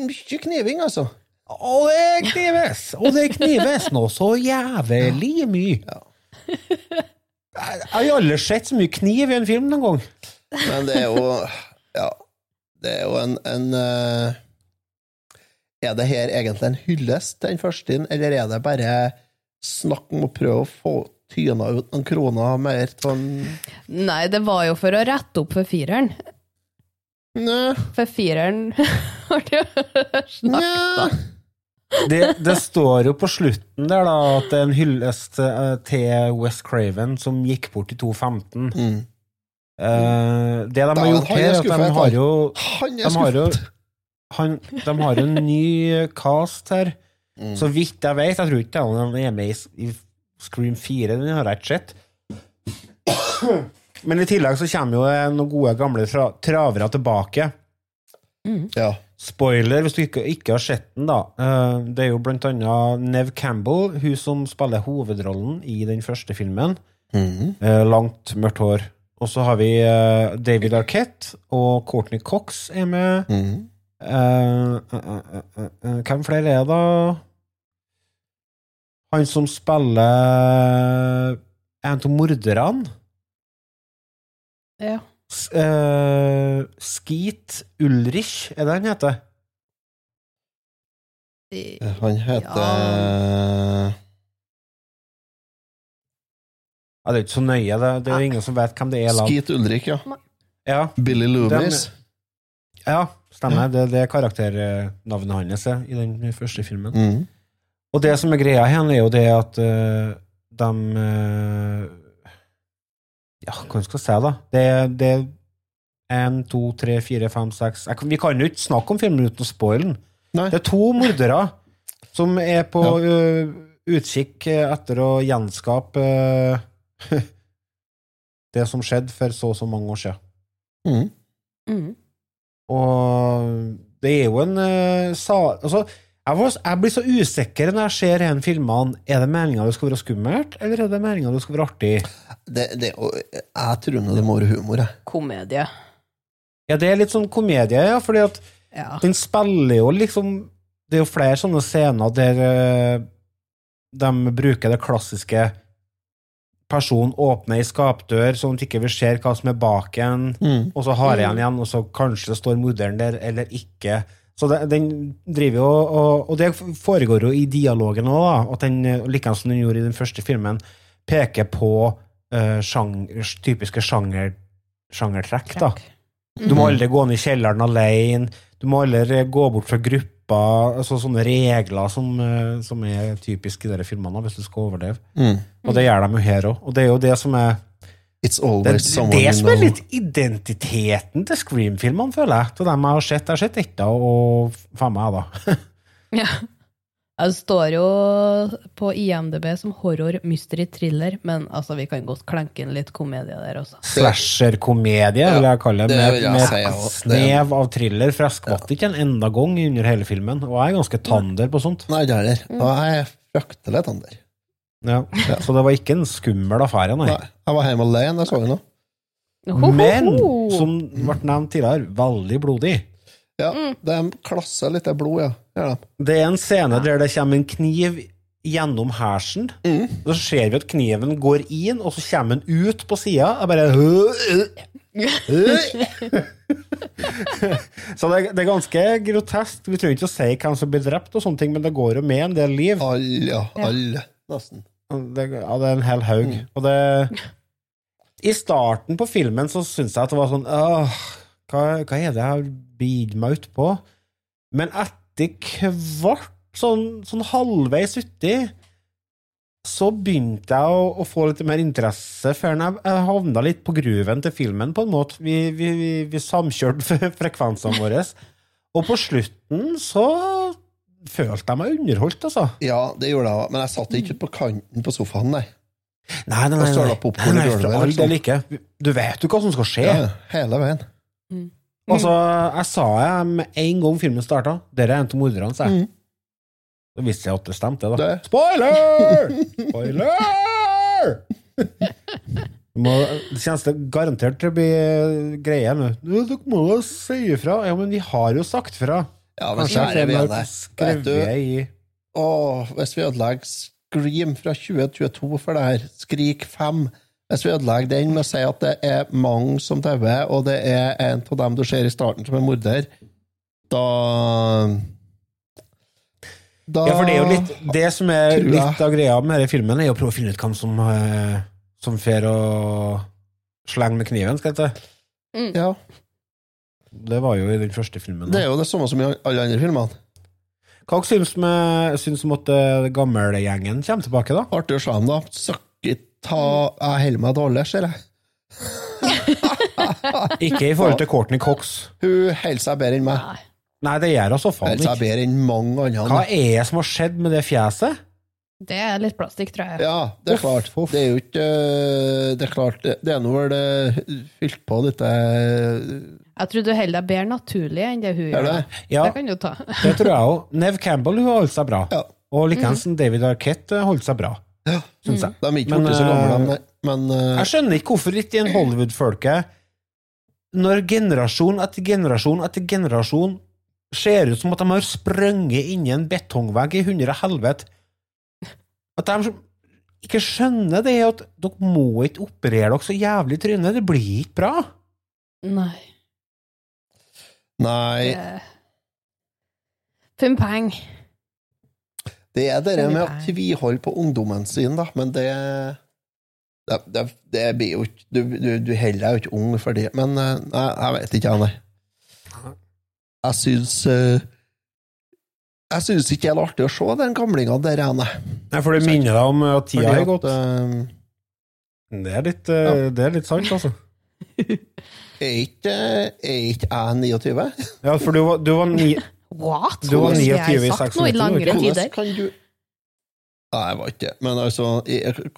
mye kniving, altså. Og det knives! Og det knives nå så jævlig mye. Jeg jeg har aldri sett så mye kniv i en film noen gang. Men det er jo Ja. Det er jo en, en eh, Er det her egentlig en hyllest til den første, eller er det bare snakk om å prøve å få tyna ut noen kroner mer sånn Nei, det var jo for å rette opp for fireren. Nei. For fireren *laughs* har det jo snakka. Det, det står jo på slutten der da at det er en hyllest eh, til West Craven som gikk bort i 2015. Mm. Uh, det de har gjort er her, er at de har jo Han er de har jo, skuffet! Han, de har en ny cast her. Mm. Så vidt jeg vet, jeg tror ikke han er med i, Scream 4, den har jeg ikke sett. *coughs* Men i tillegg så kommer jo noen gode gamle tra travere tilbake. Ja. Spoiler hvis du ikke, ikke har sett den, da. Eh, Det er jo blant annet Nev Campbell, hun som spiller hovedrollen i den første filmen. Mhm. Eh, Langt, mørkt hår. Og så har vi eh, David Arquette og Courtney Cox er med. Mhm. Eh, uh, uh, eh, eh, hvem flere er det, da? Han som spiller en av morderne. Ja. S- eh, Skeet Ulrich, er det han heter? Han heter Ja, det er ikke så nøye. Det, det er jo ingen som vet hvem det er. Skeet Ulrik, ja. Ja, Billy Loomis. ja stemmer. Det, det er karakternavnet hans ja, i den første filmen. Mm. Og det som er greia her, er jo det at uh, de uh, Ja, hva skal jeg si, da? Det, det er én, to, tre, fire, fem, seks Vi kan jo ikke snakke om filmen uten å spoile den. Det er to mordere som er på eh, utkikk etter å gjenskape eh, *laughs* det som skjedde for så og så mange år siden. Mm. Mm. Og det er jo en uh, sa... Altså, jeg, var, jeg blir så usikker når jeg ser en filmene. Er det meninga det skal være skummelt, eller er det meninga det skal være artig? Det, det, og jeg tror nå det må være humor, jeg. Komedie. Ja, det er litt sånn komedie, ja, fordi at Ja. den spiller jo liksom Det er jo flere sånne scener der uh, de bruker det klassiske Personen åpner ei skapdør sånn at ikke vi ser hva som er bak en, Mm. og så har jeg den igjen, og så kanskje det står morderen der, eller ikke. Så det, den driver jo, og, og det foregår jo i dialogen òg, at den, likeens som den gjorde i den første filmen, peker på uh, sjanger, typiske sjanger, sjangertrekk, da. Du må aldri gå ned i kjelleren alene, du må aldri gå bort fra gruppa, altså sånne regler som, eh, som er typisk i de filmene, hvis du skal overleve. Mm. Og det gjør de jo her òg. Og det er jo det som er It's det, det, det som er know. litt identiteten til Scream-filmene, føler jeg. Til dem jeg har sett. Jeg har sett ett og faen meg, da. Ja. Det står jo på IMDb som horror, mystery, thriller, men altså, vi kan godt klenke inn litt komedie der også. Slasher-komedie, vil jeg kalle det. det Med, med si, ja. Snev av thriller, for jeg skvatt ikke en enda gang under hele filmen. Og jeg er ganske tander på sånt. Nei, det er. Og jeg er fryktelig tander. Ja. Så det var ikke en skummel affære, nei. Nei, jeg var hjemme alene, jeg så den noe Men, som ble nevnt tidligere, veldig blodig. Ja, det er en klasse litt av blod, ja. Det er en scene der det kommer en kniv gjennom hersen. Mm. Så ser vi at kniven går inn, og så kommer den ut på sida. Jeg bare *laughs* Så det, det er ganske grotesk. Vi trenger ikke å si hvem som blir drept, og sånne ting, men det går jo med en del liv. Alle, ja. Alle, nesten. Det, ja, det er en hel haug. Og det I starten på filmen så syns jeg at det var sånn Åh, hva, hva er det jeg har bitt meg ut på? Men etter hvert, sånn, sånn halvveis uti, så begynte jeg å, å få litt mer interesse, før jeg, jeg havna litt på gruven til filmen, på en måte. Vi, vi, vi, vi samkjørte *laughs* frekvensene våre. Og på slutten så følte jeg meg underholdt, altså. Ja, det gjorde jeg òg, men jeg satt ikke på kanten på sofaen, nei. Nei, nei, nei. nei, nei, nei, nei. nei, nei, nei, nei, nei, for all liksom. del ikke. Du vet jo hva som Ja. Altså, jeg sa jeg med en gang filmen starta, dere er en av morderne, sa jeg. Så visste jeg at det stemte, da. Det. Spoiler! *laughs* Spoiler! Det må, det kjennes det garantert til å bli greie nå. Dere må jo si ifra. Ja, men vi har jo sagt fra. Ja, men kjære vene, vet du i Åh, hvis vi ødelegger Scream fra 2022 for det her, Skrik 5 Hvis vi ødelegger den med å si at det er mange som dauer, og det er en av dem du ser i starten som er morder, da Da Ja, for det er jo litt Det som er litt av greia med denne filmen, er å prøve å finne ut hvem som eh, Som fer og slenger med kniven, skal jeg si. Ja, Det var jo i den første filmen. det er jo det samme som i alle andre filmene. Hva syns du syns om at eh, gammelgjengen kommer tilbake, da? Artig å se dem, da. Søkk ta Jeg holder meg dårlig, ser jeg. *laughs* Ikke i forhold til Courtney Cox. Hun holder seg bedre enn meg. Nei, det gjør hun så faen Holder seg ikke. bedre enn mange andre. Hva er det som har skjedd med det fjeset? Det er litt plastikk, tror jeg. Ja, det er Uff, klart. uff. Det er jo ikke øh, Det er klart, det er nå vel det fylt på dette øh, Jeg tror du holder deg bedre naturlig enn det hun Er gjør. det? Ja, Det kan du ta. det tror jeg òg. Nev Campbell hun har holdt seg bra. Ja. Og likeens David Arquette eh, holdt seg bra, Ja. syns jeg. De er ikke Men, blitt så gamle, de, men øh, Jeg skjønner ikke hvorfor ikke en Hollywood-folket Når generasjon etter generasjon etter generasjon ser ut som at de har sprunget inn i en betongvegg i hundre helvete At de ikke skjønner det at dere må ikke operere dere så jævlig i trynet. Det blir ikke bra. Nei. Nei, Det... Pumpeng. Det er det med å Nei. tviholde på ungdommen sin, da, men det det, det, det blir jo ikke Du, du, du holder deg jo ikke ung for det, men øh, nei, jeg vet ikke, jeg, nei. Jeg syns øh, Jeg syns ikke det er artig å se den gamlinga der jeg, Nei, for det minner deg om at tida har gått. Det er litt, ja. det er litt sant, altså. *laughs* er ikke jeg 29? Ja, for du var, du var ni... *laughs* What? Du var 29 skulle i jeg sagt noe 96, i langere ikke? Hvordan kan du Nei, jeg var ikke Men altså,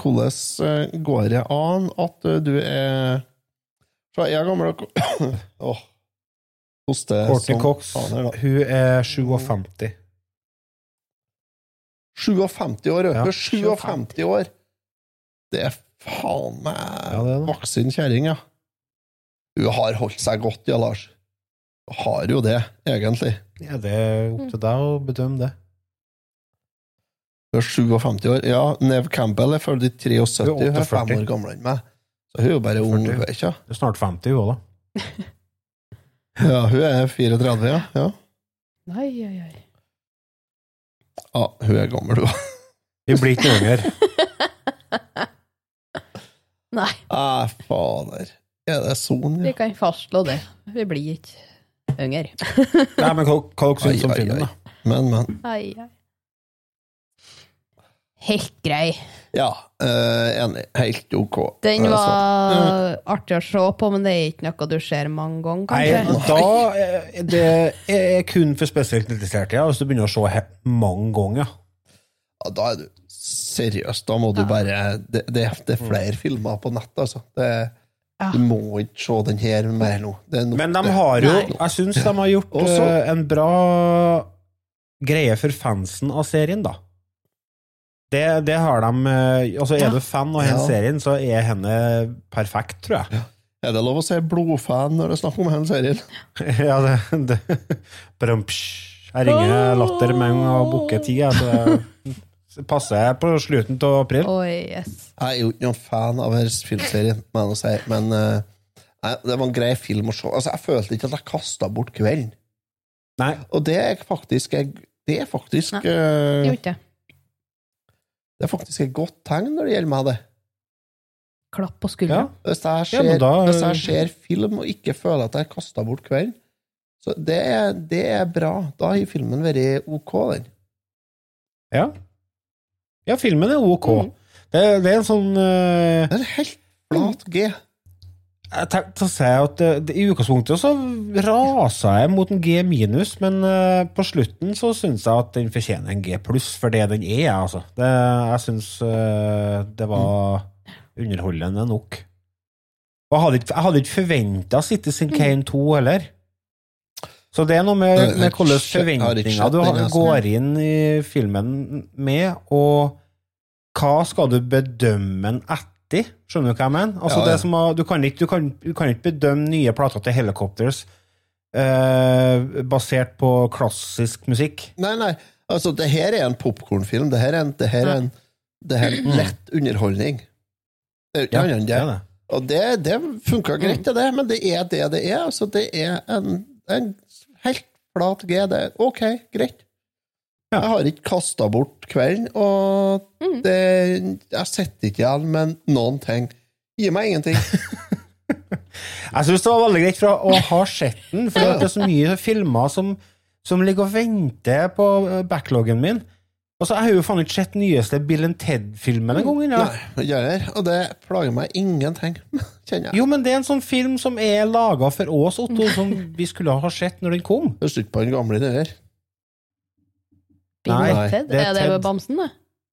hvordan eh, går det an at eh, du er Fra jeg er gammel og *coughs* Åh. Hoste Courtney som Cox, hun er 57. 57 år, Ja, ja. 57 år! Det er faen meg Ja, det det. voksen kjerring, ja. Hun har holdt seg godt, ja, Lars. Har jo det, egentlig. Ja, det er opp til deg å bedømme det. Du er 57 år. Ja, Nev Campbell er født i 73, Hun er hun er fem år gamlere enn meg. Så hun er jo bare ung, 40. hun er snart 50, hun òg, da. *laughs* Ja, hun er 34, ja. ja. Nei, oi, oi. Ja, hun er gammel, hun. *laughs* Vi blir ikke yngre. *laughs* Nei, Ah, fader. Er det sånn, vi kan fastslå det. Vi blir ikke yngre. Nei, men hva, dere syns om filmen, da? Men, men. Ai, ai. Helt grei. Ja, eh, enig. Helt ok. Den var var artig å se på, men det er ikke noe du ser mange ganger, Nei, da er det er kun for spesielt interesserte, ja, hvis du begynner å se mange ganger. ja, da er du seriøst. Da må du bare Det, det, det er flere filmer på nett, altså. Det, Ja. Du må ikke se den her mer nå. Det er nok, Men de har jo Nei. Jeg syns de har gjort Også, eh, en bra greie for fansen av serien, da. Det, det har de eh, Altså, er Ja. du fan av den Ja. serien, så er henne perfekt, tror jeg. Er det lov å si blodfan når det er snakk om den serien? *laughs* Ja, det, det. Brumpsj. Jeg ringer Latter med en gang og booker tid. Så jeg passer på slutten av april. Oi, yes. Jeg er jo ikke noen fan av denne filmserien, jeg men eh, nei, det var en grei film å se. Altså, jeg følte ikke at jeg kasta bort kvelden. Nei, Og det er faktisk Det er faktisk Nei, eh, ikke det. Er faktisk et godt tegn når det gjelder meg, det. Klapp på ja. Hvis jeg ser, ja, da- hvis jeg ser film og ikke føler at jeg har kasta bort kvelden, så det er, det er bra. Da har filmen vært ok, den. ja. Ja, filmen er ok. Mm. Det, det er en sånn eh, Det er helt flat G. Jeg tenkte å si at det, det, I utgangspunktet så rasa jeg mot en G minus, men eh, på slutten så syns jeg at den fortjener en G pluss for det den er. altså. Det, jeg syns eh, det var underholdende nok. Og jeg hadde ikke, jeg hadde ikke forventa Citizen Kane 2 heller. Så det er noe med, med hvilke forventninger du altså. går inn i filmen med, og hva skal du bedømme den etter? Skjønner du hva jeg mener? Altså Ja, det ja. som du, kan ikke, du, kan, du kan ikke bedømme nye plater til Helicopters eh, basert på klassisk musikk. Nei, nei. Altså, det her er en popkornfilm. Det her er en, det her er en det her er lett underholdning. Det er ikke Ja, annet det det. det. Og det, det funka greit, det, men det er det det er. Altså, det er en, en helt flat G. Det er ok, greit. Jeg har ikke kasta bort kvelden, og det, jeg sitter ikke igjen med noen ting. Gi meg ingenting. *laughs* Jeg syns det var veldig greit fra å ha sett den, for det er så mye filmer som, som ligger og venter på backloggen min. Og så Jeg har jo faen ikke sett nyeste Bill and Ted-filmen en gang. Ja. Nei, jeg er, og det plager meg ingenting, *laughs* kjenner jeg. Jo, men det er en sånn film som er laga for oss, Otto, som vi skulle ha sett når den kom. Høres ikke på den gamle, det der. Bill Nei, Ted? det er er det Ted. med bamsen, det?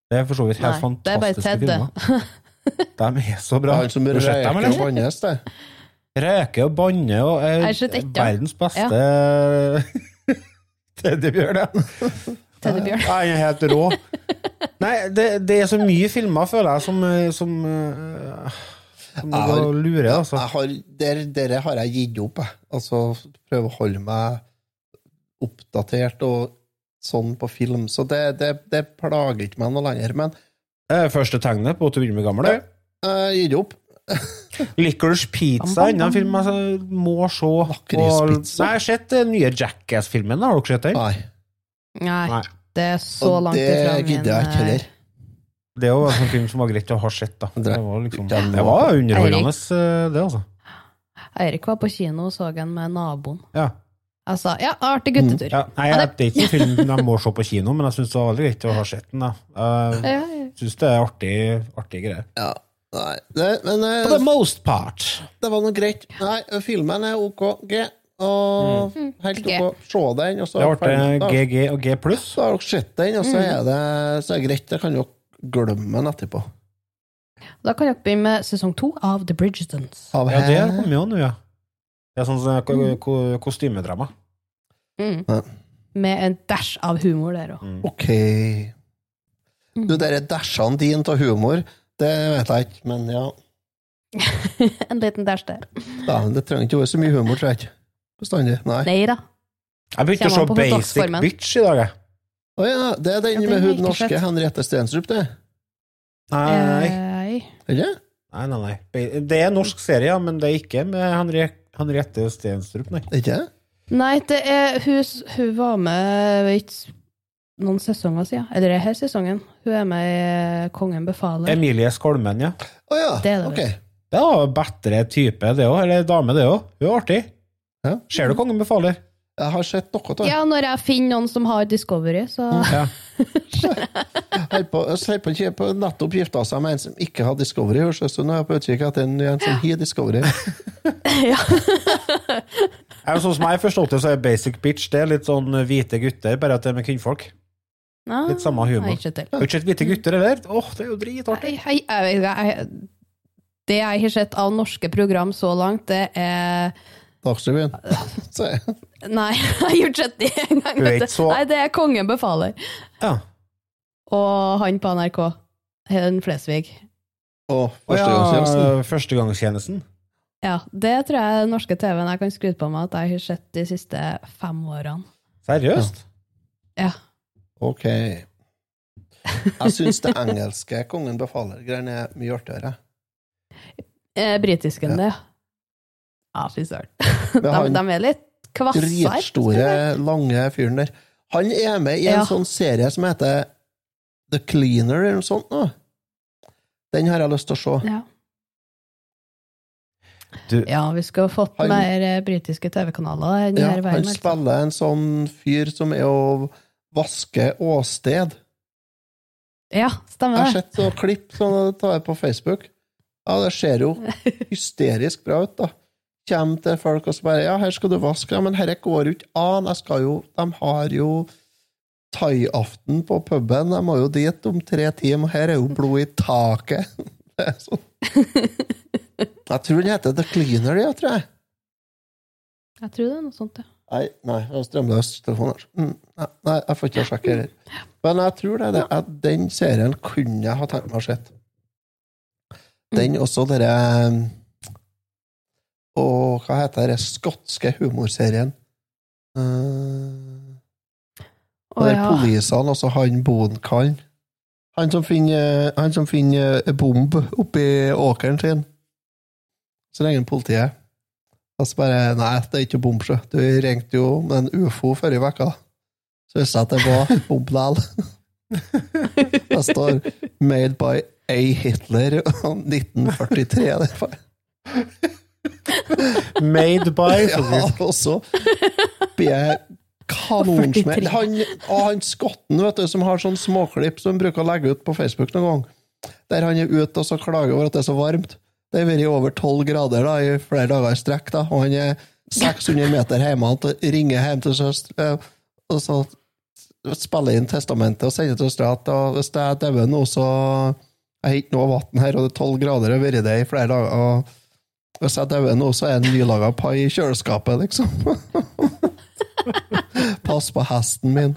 Det er for så vidt helt Nei, det er bare fantastiske Ted, det. filmer. *laughs* De er så bra. Han som røyker og bannes, det. Røyker og banner og er verdens beste ja. *laughs* teddybjørn, ja. Teddybjørn. Nei, er helt rå. Nei, det, det er så mye filmer, føler jeg, som, som, eh, som Jeg går har- lurer. Altså. Jeg har, der, dere har jeg gitt opp, jeg. Altså, prøve å holde meg oppdatert og sånn på film. Så det, det, det plager ikke meg noe lenger. Men Det er første tegnet på at du begynner med gammel. det. jeg har gitt opp. *laughs* Licorice Pizza er en film jeg må se. Nei, Jeg har sett den nye Jackass-filmen. Har dere sett den? Nei. Nei, Nei. det er så Og langt det ifra min gidder jeg ikke eh, heller. Det er jo en sånn film som var greit å ha sett. da. *laughs* Det var, liksom, det var underholdende, eh, det, altså. Eirik var på kino og så den med naboen. Ja. Jeg sa ja, artig guttetur. Ja, nei, jeg, det er ikke en film jeg må se på kino, men jeg syns det var veldig greit å ha sett den. da. Jeg Ja, ja. syns det er artig, artige greier. Ja. Nei, det, men eh, For the most part. det var noe greit. Nei, filmen er OK, G. Og helt G. og Se den, og så Det ble GG og G pluss. Så har dere sett den, og så er det, så er det greit. Da kan dere glemme den etterpå. Da kan dere begynne med sesong to av The Bridgetons. Av Ja, det kommer jo nå, ja. Det er sånn mm. ko- ko- kostymedrama. Mm. Ja. Med en dash av humor der òg. Ok. Du, de dashene dine av humor, det vet jeg ikke, men ja. *laughs* en liten dash der. Da, det trenger ikke å være så mye humor, tror jeg ikke. Bestandig. Nei. Nei da. Jeg begynte å se Basic. Bitch i dag, jeg. Å ja, det er den Ja, med hun norske fett. Henriette Stenstrup, det. Nei. Nei. Er det? Nei, nei, nei. Det er en norsk serie, ja, men det er ikke med Henriette Stenstrup, nei. Ikke? Nei, det er hun, hun var med vet noen sesonger siden. Eller denne sesongen. Hun er med i Kongen befaler. Emilie Skolmen, ja. Å ja, Det er det ok. Det var bedre type, det òg. Eller dame, det òg. Hun er artig. Ja. Ser du Kongen befaler? Jeg har sett noe av det. Ja, når jeg finner noen som har Discovery, så Ja. *laughs* På, jeg holder på, å på nettopp gifta seg med en som ikke har Discovery, som. nå er jeg på utkikk etter en, en som har Discovery. *laughs* ja. *laughs* Ja, Sånn som jeg har forstått det, så er Basic Bitch det er litt sånn hvite gutter, bare at det er med kvinnfolk. Ah, Litt samme humor. Nei, ikke til. Har du ikke sett hvite gutter, eller? Åh, det er jo dritartig. Jeg jeg, det jeg har sett av norske program så langt, det er Dagsrevyen. *laughs* Nei, *laughs* jeg har det engang. Du er vet så- Nei, det er Kongen befaler. Ja. Og han på NRK. Helen Flesvig. Og ja, førstegangstjenesten. Førstegangstjenesten. Ja, det tror jeg den norske TV-en jeg kan skryte på meg at jeg har sett de siste fem årene. Seriøst? Ja. Ok. Jeg syns det engelske Kongen befaler-greiene er mye artigere. Eh, Britisken, Ja. det. Ja, fy søren. De, de er litt kvasse. dritstore, lange fyren der. Han er med i en Ja. sånn serie som heter The Cleaner, eller noe sånt. nå. Den har jeg lyst til å se. Ja. Du, ja, vi skulle fått Han- mer eh, britiske TV-kanaler. Ja, han altså. spiller en sånn fyr som er å vaske åsted. Ja, Jeg har sett noen klipp sånn, tar jeg på Facebook. Ja, det ser jo *laughs* hysterisk bra ut, da. Kjem til folk og så bare Ja, her skal du vaske. Ja, men dette går jo ikke an. Jeg skal jo De har jo thaiaften på puben. Jeg må jo dit om tre timer. Her er jo blod i taket. *laughs* Det er sånn. Jeg tror den heter The Cleaner, ja, tror jeg. Jeg tror det er noe sånt, ja. Nei, nei, jeg har strømløs telefon her. Mm, nei, jeg får ikke sjekke heller. Men jeg tror det, er det at den serien kunne jeg ha tenkt meg å se. Den også dere Og hva heter den skotske humorserien? Uh, Å, der ja. polisene, altså han bonkallen. Han som finner, han som finner en bomb oppi åkeren sin. Så ringer politiet. Og så bare Nei, det er ikke bomb, sjø. Du ringte jo med en ufo forrige uke. Så visste jeg at det var *laughs* bomb likevel. *laughs* Det står 'Made by A. Hitler' 1943. i hvert fall. *laughs* Made by Ja, og så blir jeg kanonsmell. Han, og han skotten vet du, som har sånn småklipp som han bruker å legge ut på Facebook noen gang, der han er ute og så klager over at det er så varmt. Det har vært over tolv grader da, i flere dager i strekk, da, og han er 600 meter hjemme og ringer hjem til søster, og så spiller inn testamentet og sender til søstera at hvis jeg dauer nå, så jeg har ikke noe vann her, og det er tolv grader, og har vært det i flere dager. og hvis jeg dauer nå, så er det nylaga pai i kjøleskapet, liksom. *laughs* Pass på hesten min.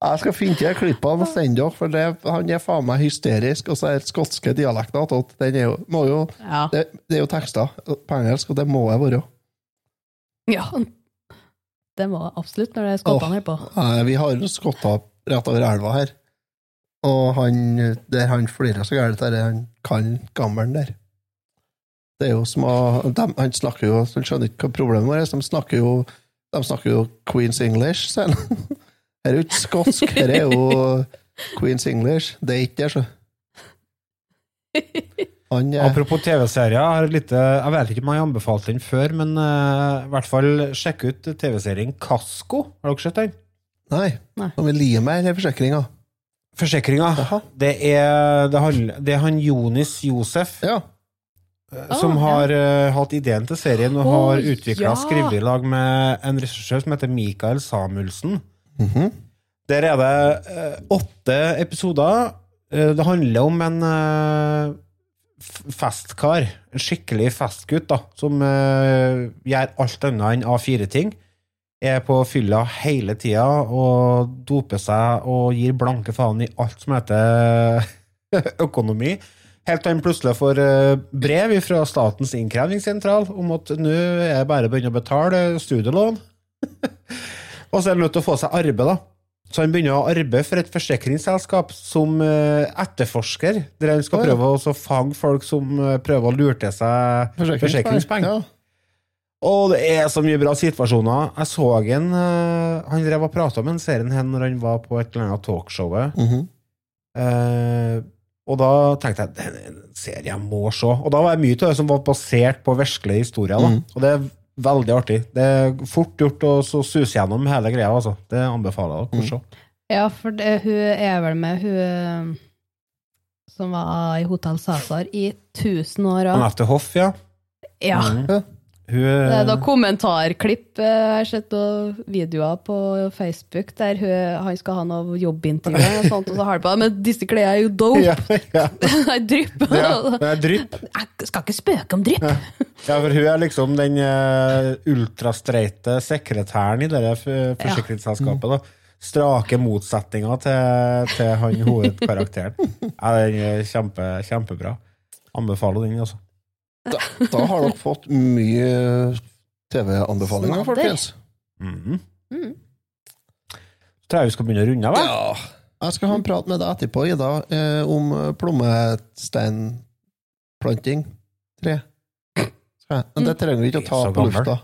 Jeg skal finne til klippene og sende dere, for det, han er faen meg hysterisk. Og så er skotske dialekter. Den er jo, må jo, Ja. det, det er jo tekster på engelsk, og det må jeg være. ja. Det må jeg absolutt når det er skottene her på. Nei, Vi har skotter rett over elva her. Og han, der han flirer så gærent, er han kan gammelen der. Det er jo som å de, Han snakker jo Han skjønner ikke hva problemet er. De snakker jo De snakker jo Queens English, sier han. *laughs* Her er jo ikke skotsk, her er jo Queens English. Det er ikke det, så. Han eh, Apropos TV-serier, jeg, vet ikke om jeg har anbefalt den før, men uh, i hvert fall sjekk ut TV-serien Kasko. Har dere sett den? Nei. Nei. Som lie meg, eller forsikringa? Forsikringa. Det er, det, handler- det er han Jonis Josef Ja. eh, som Ah, har eh, hatt ideen til serien og Å, har utvikla ja. skrevet i lag med en regissør som heter Mikael Samuelsen. Mhm. Der er det eh, åtte episoder. Eh, det handler om en eh, f- festkar, en skikkelig festgutt, da, som eh, gjør alt annet enn A4-ting. Er på fylla hele tida og doper seg og gir blanke faen i alt som heter *laughs* økonomi. Helt til han plutselig får eh, brev fra Statens innkrevingssentral om at nå er det bare å begynne å betale studielån. *laughs* og så er han nødt til å få seg arbeid, da. Så han begynner å arbeide for et forsikringsselskap som eh, etterforsker, der han skal prøve å fange folk som eh, prøver å lure til seg forsikringspenger. Ja. Og det er så mye bra situasjoner. Jeg så en uh, Han drev og prata om en serien her når han var på et eller annet talkshowet. -hmm. uh, og da tenkte jeg det er en serie jeg må se. Og da var det mye av det som var basert på virkelige historier. Da. Mhm. Og det er veldig artig. Det er fort gjort å suse gjennom hele greia. Altså. Det anbefaler jeg dere å se. Ja, for det, hun er vel med, hun eh, som var i Hotell Cæsar i 1000 år. òg. Anette Hoff, ja. Ja. Mhm. Hun, Det er da kommentarklipp. eh, Jeg har sett noen videoer på Facebook der hun, han skal ha noe jobbintervju, og, sånt, og så har på Men disse klærne er jo dope! ja, ja. *laughs* Det er drypp! Ja, drypp. Jeg skal ikke spøke om drypp! Ja, for hun er liksom den uh, ultrastreite sekretæren i det forsikringsselskapet. da. Strake motsetninger til, til han hovedkarakteren. *laughs* Ja, den er kjempe, kjempebra. Anbefaler den, altså. Da, da har dere fått mye TV-anbefalinger, folkens. Mhm. Mm. Så tror jeg vi skal begynne å runde av. Ja. Jeg skal ha en prat med deg etterpå, Ida, eh, om plommesteinplanting. Tre. Skal jeg? Men det trenger vi ikke å ta på gammel. lufta.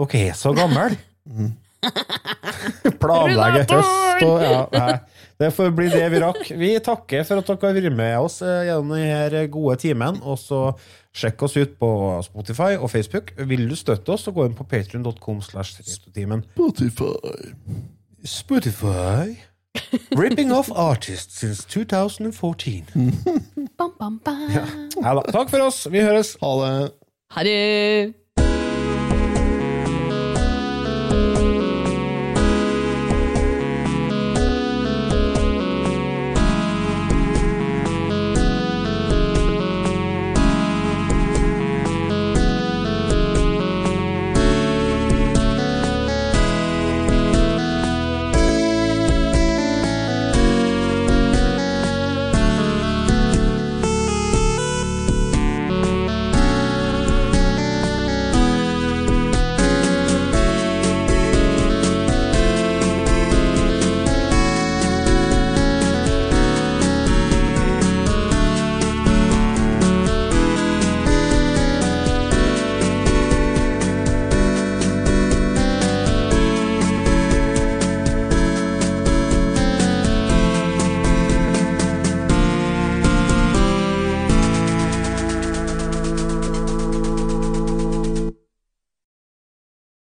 Dere er så gammel! *laughs* mm. *laughs* Planlegge høst og ja, nei. Det får bli det vi rakk. Vi takker for at dere har vært med oss eh, gjennom denne gode timen. Og så sjekk oss ut på Spotify og Facebook. Vil du støtte oss, så gå inn på patrion.com. Spotify. Spotify. Ripping off artists since 2014. *laughs* Bam, bam, bam. Ja. Takk for oss. Vi høres. Ha det. Ha det!